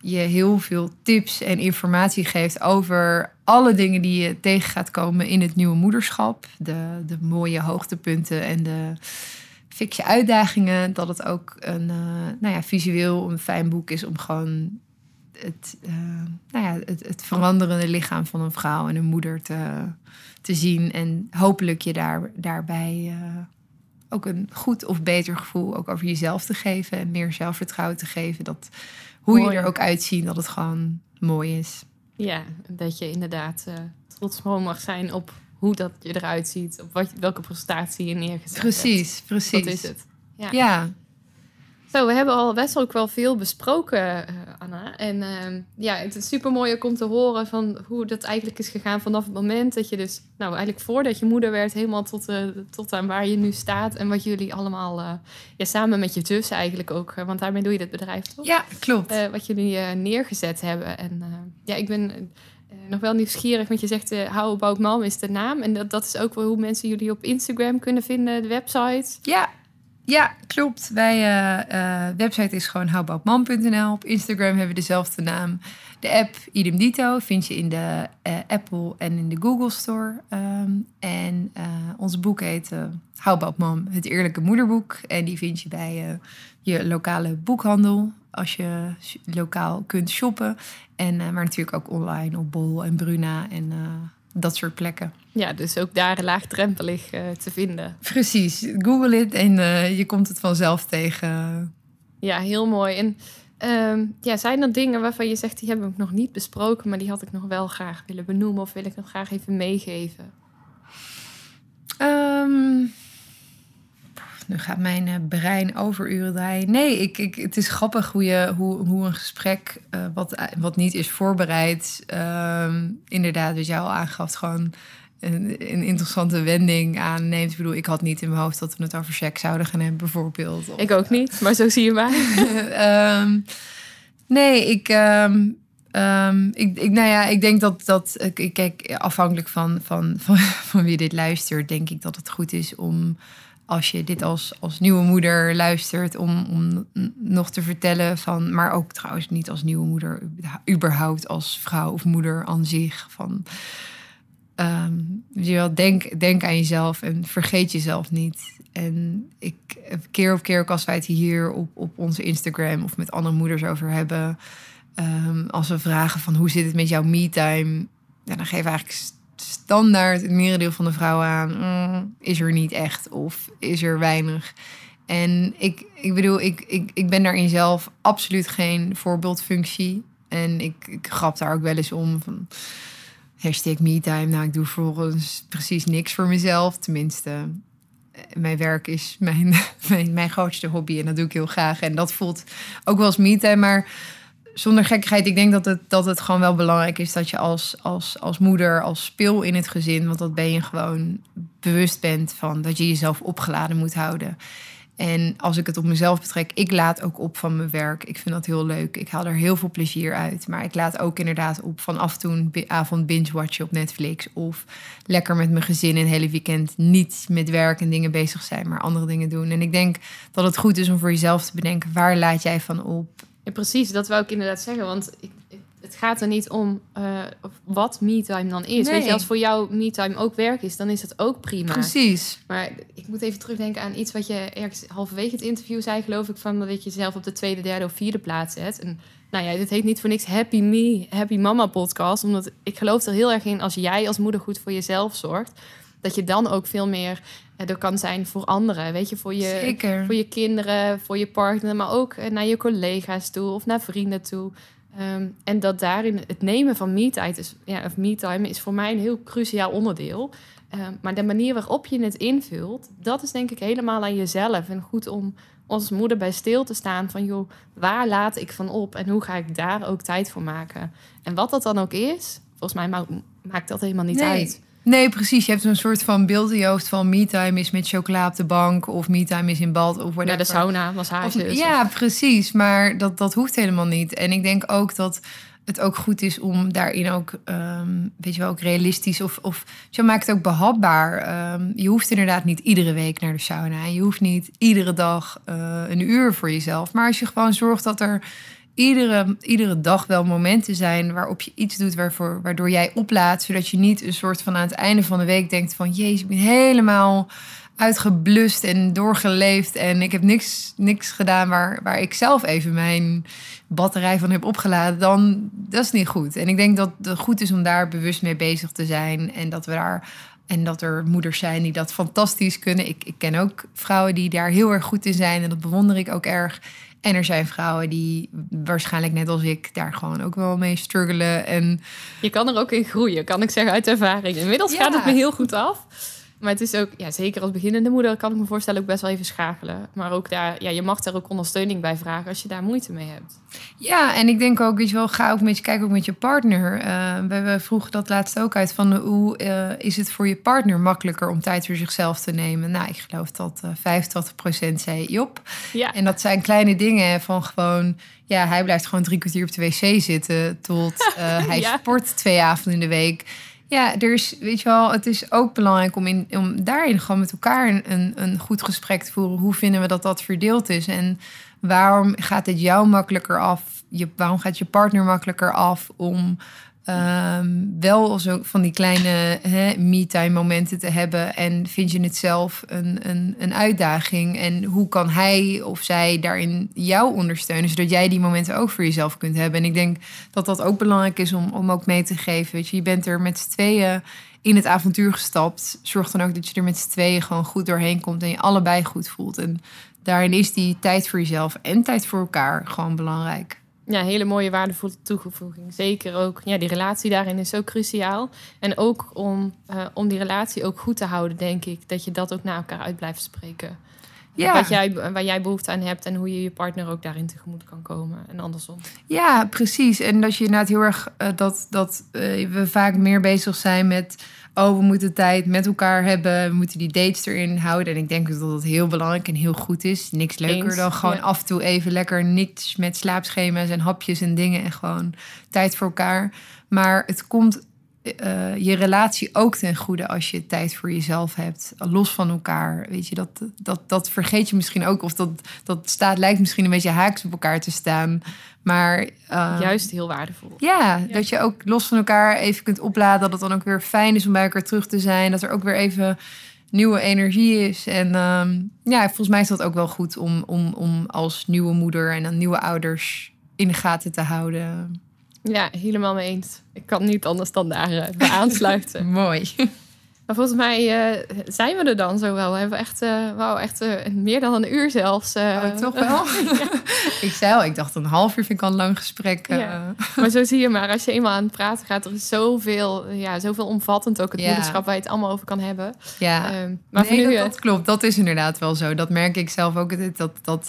je heel veel tips en informatie geeft over alle dingen die je tegen gaat komen in het nieuwe moederschap. De, de mooie hoogtepunten en de fikse uitdagingen. Dat het ook een eh, nou ja, visueel een fijn boek is om gewoon het, eh, nou ja, het, het veranderende lichaam van een vrouw en een moeder te, te zien. En hopelijk je daar, daarbij eh, ook een goed of beter gevoel ook over jezelf te geven. En meer zelfvertrouwen te geven. Dat hoe Mooi. je er ook uitziet, dat het gewoon mooi is. Ja, dat je inderdaad eh, trots mag zijn op hoe dat je eruit ziet. Op wat, welke prestatie je neergezet hebt. Precies, precies. Dat is het. Ja. Ja, Zo, we hebben al best ook wel veel besproken, eh, Anna. En ehm, ja, het is super mooi ook om te horen van hoe dat eigenlijk is gegaan vanaf het moment dat je dus, nou eigenlijk voordat je moeder werd, helemaal tot, eh, tot aan waar je nu staat. En wat jullie allemaal, eh, ja, samen met je zus eigenlijk ook, want daarmee doe je dit bedrijf toch? ja klopt. Wat jullie neergezet hebben. En ja, ik ben nog wel nieuwsgierig, want je zegt uh, How About Mom is de naam. En dat, dat is ook wel hoe mensen jullie op Instagram kunnen vinden, de website. Ja, ja klopt. Wij eh, eh, website is gewoon howboutmam.nl. Op Instagram hebben we dezelfde naam. De app idem dito vind je in de eh, Apple en in de Google Store. Ehm, en ons boek heet Mom, het eerlijke moederboek. En die vind je bij je lokale boekhandel. Als je lokaal kunt shoppen. En, maar natuurlijk ook online op Bol en Bruna en dat soort plekken. Ja, dus ook daar laagdrempelig eh, te vinden. Precies, google het en eh, je komt het vanzelf tegen. Ja, heel mooi. En ehm, ja, zijn er dingen waarvan je zegt, die hebben we nog niet besproken, maar die had ik nog wel graag willen benoemen of wil ik nog graag even meegeven? Ehm, nu gaat mijn eh, brein overuren draaien. Nee, ik, ik, het is grappig hoe, je, hoe, hoe een gesprek, eh, wat, wat niet is voorbereid, ehm, inderdaad, wat jij al aangaf, gewoon een, een interessante wending aanneemt. Ik bedoel, ik had niet in mijn hoofd dat we het over seks zouden gaan hebben, bijvoorbeeld. Of, Ik ook niet, maar zo zie je mij. Ehm, nee, ik, ehm, ik, ik, nou ja, ik denk dat, dat ik, ik kijk, afhankelijk van, van, van, van wie dit luistert, denk ik dat het goed is om, als je dit als, als nieuwe moeder luistert, om, om nog te vertellen van, maar ook trouwens niet als nieuwe moeder, überhaupt als vrouw of moeder aan zich, van, ehm, je wel, denk, denk aan jezelf en vergeet jezelf niet. En ik keer op keer ook als wij het hier op, op onze Instagram of met andere moeders over hebben, Ehm, als we vragen van hoe zit het met jouw me-time, ja, dan geven eigenlijk standaard het merendeel van de vrouwen aan, "Mm, is er niet echt of is er weinig. En ik, ik bedoel, ik, ik, ik ben daarin zelf absoluut geen voorbeeldfunctie. En ik, ik grap daar ook wel eens om van hashtag me-time. Nou, ik doe vervolgens precies niks voor mezelf. Tenminste, eh, mijn werk is mijn, mijn, mijn grootste hobby en dat doe ik heel graag. En dat voelt ook wel als me-time, maar zonder gekkigheid, ik denk dat het, dat het gewoon wel belangrijk is dat je als, als, als moeder, als speel in het gezin, want dat ben je gewoon bewust bent van dat je jezelf opgeladen moet houden. En als ik het op mezelf betrek, ik laat ook op van mijn werk. Ik vind dat heel leuk. Ik haal er heel veel plezier uit. Maar ik laat ook inderdaad op van af en toe een avond binge-watchen op Netflix. Of lekker met mijn gezin een hele weekend niet met werk en dingen bezig zijn, maar andere dingen doen. En ik denk dat het goed is om voor jezelf te bedenken, waar laat jij van op? Ja, precies, dat wou ik inderdaad zeggen. Want ik, het gaat er niet om eh, wat me-time dan is. Nee. Weet je, als voor jou me-time ook werk is, dan is dat ook prima. Precies. Maar ik moet even terugdenken aan iets wat je ergens halverwege het interview zei, geloof ik, van dat je jezelf op de tweede, derde of vierde plaats zet. En nou ja, dit heet niet voor niks Happy Me, Happy Mama podcast, omdat ik geloof er heel erg in als jij als moeder goed voor jezelf zorgt, dat je dan ook veel meer eh, er kan zijn voor anderen, weet je, voor je, Zeker. voor je kinderen, voor je partner, maar ook eh, naar je collega's toe of naar vrienden toe. Ehm, en dat daarin het nemen van me-time is, ja, of me-time is voor mij een heel cruciaal onderdeel. Ehm, maar de manier waarop je het invult, dat is denk ik helemaal aan jezelf. En goed om als moeder bij stil te staan van, joh, waar laat ik van op en hoe ga ik daar ook tijd voor maken? En wat dat dan ook is, volgens mij ma- maakt dat helemaal niet Nee. uit. Nee, precies. Je hebt zo'n soort van beeld in je hoofd van me-time is met chocola op de bank of me-time is in bad of Naar de sauna, massage. Of- dus. ja, precies. Maar dat, dat hoeft helemaal niet. En ik denk ook dat het ook goed is om daarin ook, ehm, weet je wel, ook realistisch of, of zo maakt het ook behapbaar. Ehm, je hoeft inderdaad niet iedere week naar de sauna. Je hoeft niet iedere dag eh, een uur voor jezelf. Maar als je gewoon zorgt dat er iedere, iedere dag wel momenten zijn waarop je iets doet waarvoor, waardoor jij oplaadt, zodat je niet een soort van aan het einde van de week denkt van, jezus, ik ben helemaal uitgeblust en doorgeleefd en ik heb niks, niks gedaan waar, waar ik zelf even mijn batterij van heb opgeladen, dan dat is niet goed. En ik denk dat het goed is om daar bewust mee bezig te zijn en dat we daar en dat er moeders zijn die dat fantastisch kunnen. Ik, ik ken ook vrouwen die daar heel erg goed in zijn en dat bewonder ik ook erg. En er zijn vrouwen die waarschijnlijk net als ik daar gewoon ook wel mee struggelen. En Je kan er ook in groeien, kan ik zeggen uit ervaring. Inmiddels Ja. gaat het me heel goed af. Maar het is ook, ja, zeker als beginnende moeder, kan ik me voorstellen, ook best wel even schakelen. Maar ook daar, ja, je mag daar ook ondersteuning bij vragen als je daar moeite mee hebt. Ja, en ik denk ook, weet je wel, ga ook met je, kijk ook met je partner. Eh, we, we vroegen dat laatst ook uit van hoe eh, is het voor je partner makkelijker om tijd voor zichzelf te nemen? Nou, ik geloof dat eh 85% zei Job. Ja, En dat zijn kleine dingen van gewoon, ja, hij blijft gewoon drie kwartier op de wc zitten tot eh, hij Ja. sport twee avonden in de week. Ja, er is, weet je wel, het is ook belangrijk om, in, om daarin gewoon met elkaar een, een, goed gesprek te voeren. Hoe vinden we dat dat verdeeld is? En waarom gaat het jou makkelijker af? Je, waarom gaat je partner makkelijker af om ehm, wel zo van die kleine me-time momenten te hebben? En vind je het zelf een, een, een uitdaging? En hoe kan hij of zij daarin jou ondersteunen, zodat jij die momenten ook voor jezelf kunt hebben? En ik denk dat dat ook belangrijk is om, om ook mee te geven. Weet je, je bent er met z'n tweeën in het avontuur gestapt. Zorg dan ook dat je er met z'n tweeën gewoon goed doorheen komt en je allebei goed voelt. En daarin is die tijd voor jezelf en tijd voor elkaar gewoon belangrijk. Ja, hele mooie waardevolle toevoeging. Zeker ook, ja, die relatie daarin is zo cruciaal. En ook om, eh, om die relatie ook goed te houden, denk ik, dat je dat ook naar elkaar uit blijft spreken. Ja. Wat jij, waar jij behoefte aan hebt en hoe je je partner ook daarin tegemoet kan komen en andersom. Ja, precies. En dat je inderdaad heel erg eh, dat, dat eh, we vaak meer bezig zijn met. Oh, we moeten tijd met elkaar hebben. We moeten die dates erin houden. En ik denk dat dat heel belangrijk en heel goed is. Niks leuker Eens, dan gewoon ja. af en toe even lekker niks met slaapschema's en hapjes en dingen. En gewoon tijd voor elkaar. Maar het komt eh, je relatie ook ten goede als je tijd voor jezelf hebt. Los van elkaar. Weet je, dat, dat, dat vergeet je misschien ook. Of dat, dat staat, lijkt misschien een beetje haaks op elkaar te staan. Maar eh, Juist heel waardevol. ja, dat je ook los van elkaar even kunt opladen. Dat het dan ook weer fijn is om bij elkaar terug te zijn. Dat er ook weer even nieuwe energie is. En ehm, ja, volgens mij is dat ook wel goed om, om, om als nieuwe moeder en dan nieuwe ouders in de gaten te houden. Ja, helemaal mee eens. Ik kan niet anders dan daar uh, bij aansluiten. Mooi. Maar volgens mij uh, zijn we er dan zo wel. We hebben echt, uh, wow, echt meer dan een uur zelfs. Oh, toch wel? ik zei al, ik dacht een half uur vind ik al een lang gesprek. Ja. maar zo zie je maar, als je eenmaal aan het praten gaat... er is zoveel, ja, zoveel omvattend ook het ja. moederschap... waar je het allemaal over kan hebben. Ja, um, maar nee, dat, dat klopt. Dat is inderdaad wel zo. Dat merk ik zelf ook. Dat, dat,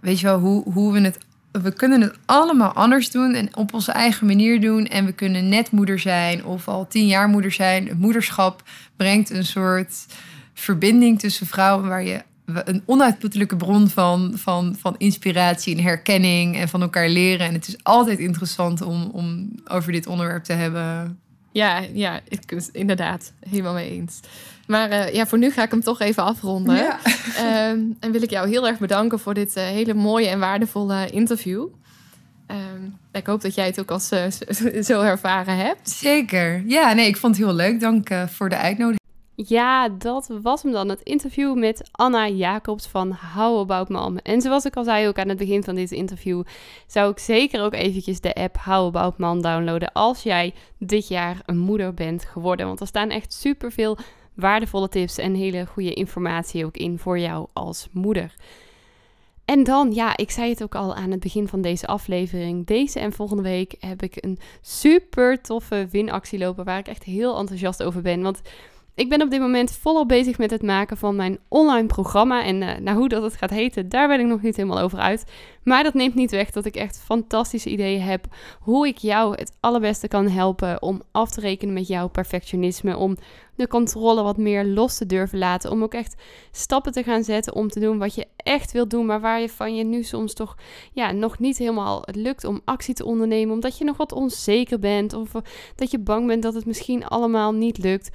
weet je wel, hoe, hoe we het we kunnen het allemaal anders doen en op onze eigen manier doen. En we kunnen net moeder zijn of al tien jaar moeder zijn. Het moederschap brengt een soort verbinding tussen vrouwen waar je een onuitputtelijke bron van, van, van inspiratie en herkenning en van elkaar leren. En het is altijd interessant om, om over dit onderwerp te hebben. Ja, ja, ik, inderdaad. Helemaal mee eens. Maar uh, ja, voor nu ga ik hem toch even afronden. Ja. Um, en wil ik jou heel erg bedanken voor dit uh, hele mooie en waardevolle interview. Um, ik hoop dat jij het ook als uh, zo ervaren hebt. Zeker. Ja, nee, ik vond het heel leuk. Dank voor de uitnodiging. Ja, dat was hem dan. Het interview met Anna Jacobs van How About Mom. En zoals ik al zei ook aan het begin van dit interview, zou ik zeker ook eventjes de app How About Mom downloaden als jij dit jaar een moeder bent geworden. Want er staan echt superveel waardevolle tips en hele goede informatie ook in voor jou als moeder. En dan, ja, ik zei het ook al aan het begin van deze aflevering. Deze en volgende week heb ik een super toffe winactie lopen waar ik echt heel enthousiast over ben. Want ik ben op dit moment volop bezig met het maken van mijn online programma. En uh, hoe dat het gaat heten, daar ben ik nog niet helemaal over uit. Maar dat neemt niet weg dat ik echt fantastische ideeën heb hoe ik jou het allerbeste kan helpen om af te rekenen met jouw perfectionisme. Om de controle wat meer los te durven laten. Om ook echt stappen te gaan zetten om te doen wat je echt wilt doen. Maar waar je van je nu soms toch ja, nog niet helemaal het lukt om actie te ondernemen. Omdat je nog wat onzeker bent. Of dat je bang bent dat het misschien allemaal niet lukt.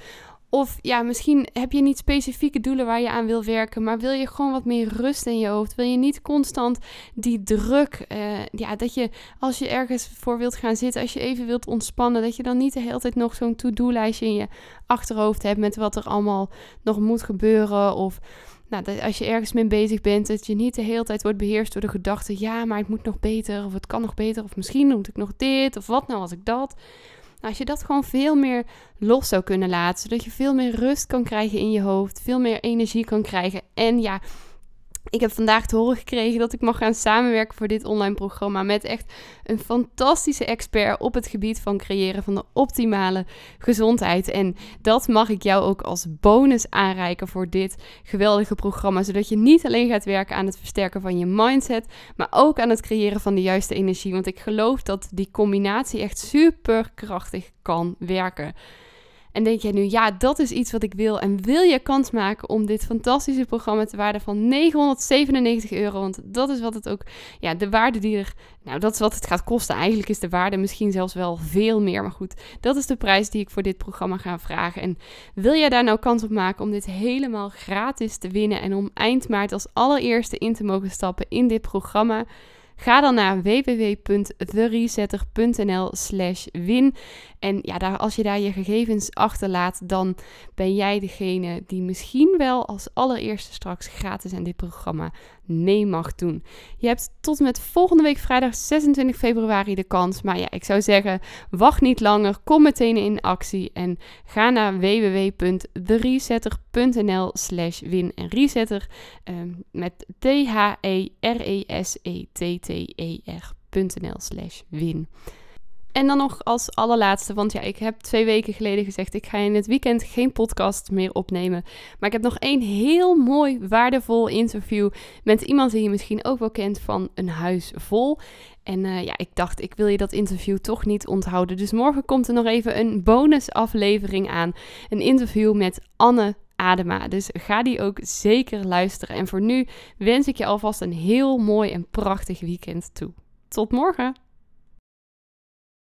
Of ja, misschien heb je niet specifieke doelen waar je aan wil werken, maar wil je gewoon wat meer rust in je hoofd? Wil je niet constant die druk, uh, ja, dat je als je ergens voor wilt gaan zitten, als je even wilt ontspannen, dat je dan niet de hele tijd nog zo'n to-do-lijstje in je achterhoofd hebt met wat er allemaal nog moet gebeuren. Of nou, dat als je ergens mee bezig bent, dat je niet de hele tijd wordt beheerst door de gedachte, ja, maar het moet nog beter, of het kan nog beter, of misschien moet ik nog dit, of wat nou als ik dat. Als je dat gewoon veel meer los zou kunnen laten, zodat je veel meer rust kan krijgen in je hoofd, veel meer energie kan krijgen. En ja, ik heb vandaag te horen gekregen dat ik mag gaan samenwerken voor dit online programma met echt een fantastische expert op het gebied van creëren van de optimale gezondheid. En dat mag ik jou ook als bonus aanreiken voor dit geweldige programma, zodat je niet alleen gaat werken aan het versterken van je mindset, maar ook aan het creëren van de juiste energie. Want ik geloof dat die combinatie echt super krachtig kan werken. En denk jij nu, ja, dat is iets wat ik wil. En wil je kans maken om dit fantastische programma te waarde van 997 euro? Want dat is wat het ook, ja, de waarde die er, nou, dat is wat het gaat kosten. Eigenlijk is de waarde misschien zelfs wel veel meer. Maar goed, dat is de prijs die ik voor dit programma ga vragen. En wil jij daar nou kans op maken om dit helemaal gratis te winnen? En om eind maart als allereerste in te mogen stappen in dit programma? Ga dan naar www.theresetter.nl slash win. En ja, daar, als je daar je gegevens achterlaat, dan ben jij degene die misschien wel als allereerste straks gratis aan dit programma mee mag doen. Je hebt tot met volgende week vrijdag 26 februari de kans. Maar ja, ik zou zeggen, wacht niet langer. Kom meteen in actie en ga naar www.theresetter.nl slash win. En resetter um, met T-H-E-R-E-S-E-T-T-E-R.nl slash win. En dan nog als allerlaatste, want ja, ik heb twee weken geleden gezegd: ik ga in het weekend geen podcast meer opnemen. Maar ik heb nog één heel mooi, waardevol interview met iemand die je misschien ook wel kent van Een Huis Vol. En uh, ja, ik dacht, ik wil je dat interview toch niet onthouden. Dus morgen komt er nog even een bonusaflevering aan. Een interview met Anne Adema. Dus ga die ook zeker luisteren. En voor nu wens ik je alvast een heel mooi en prachtig weekend toe. Tot morgen!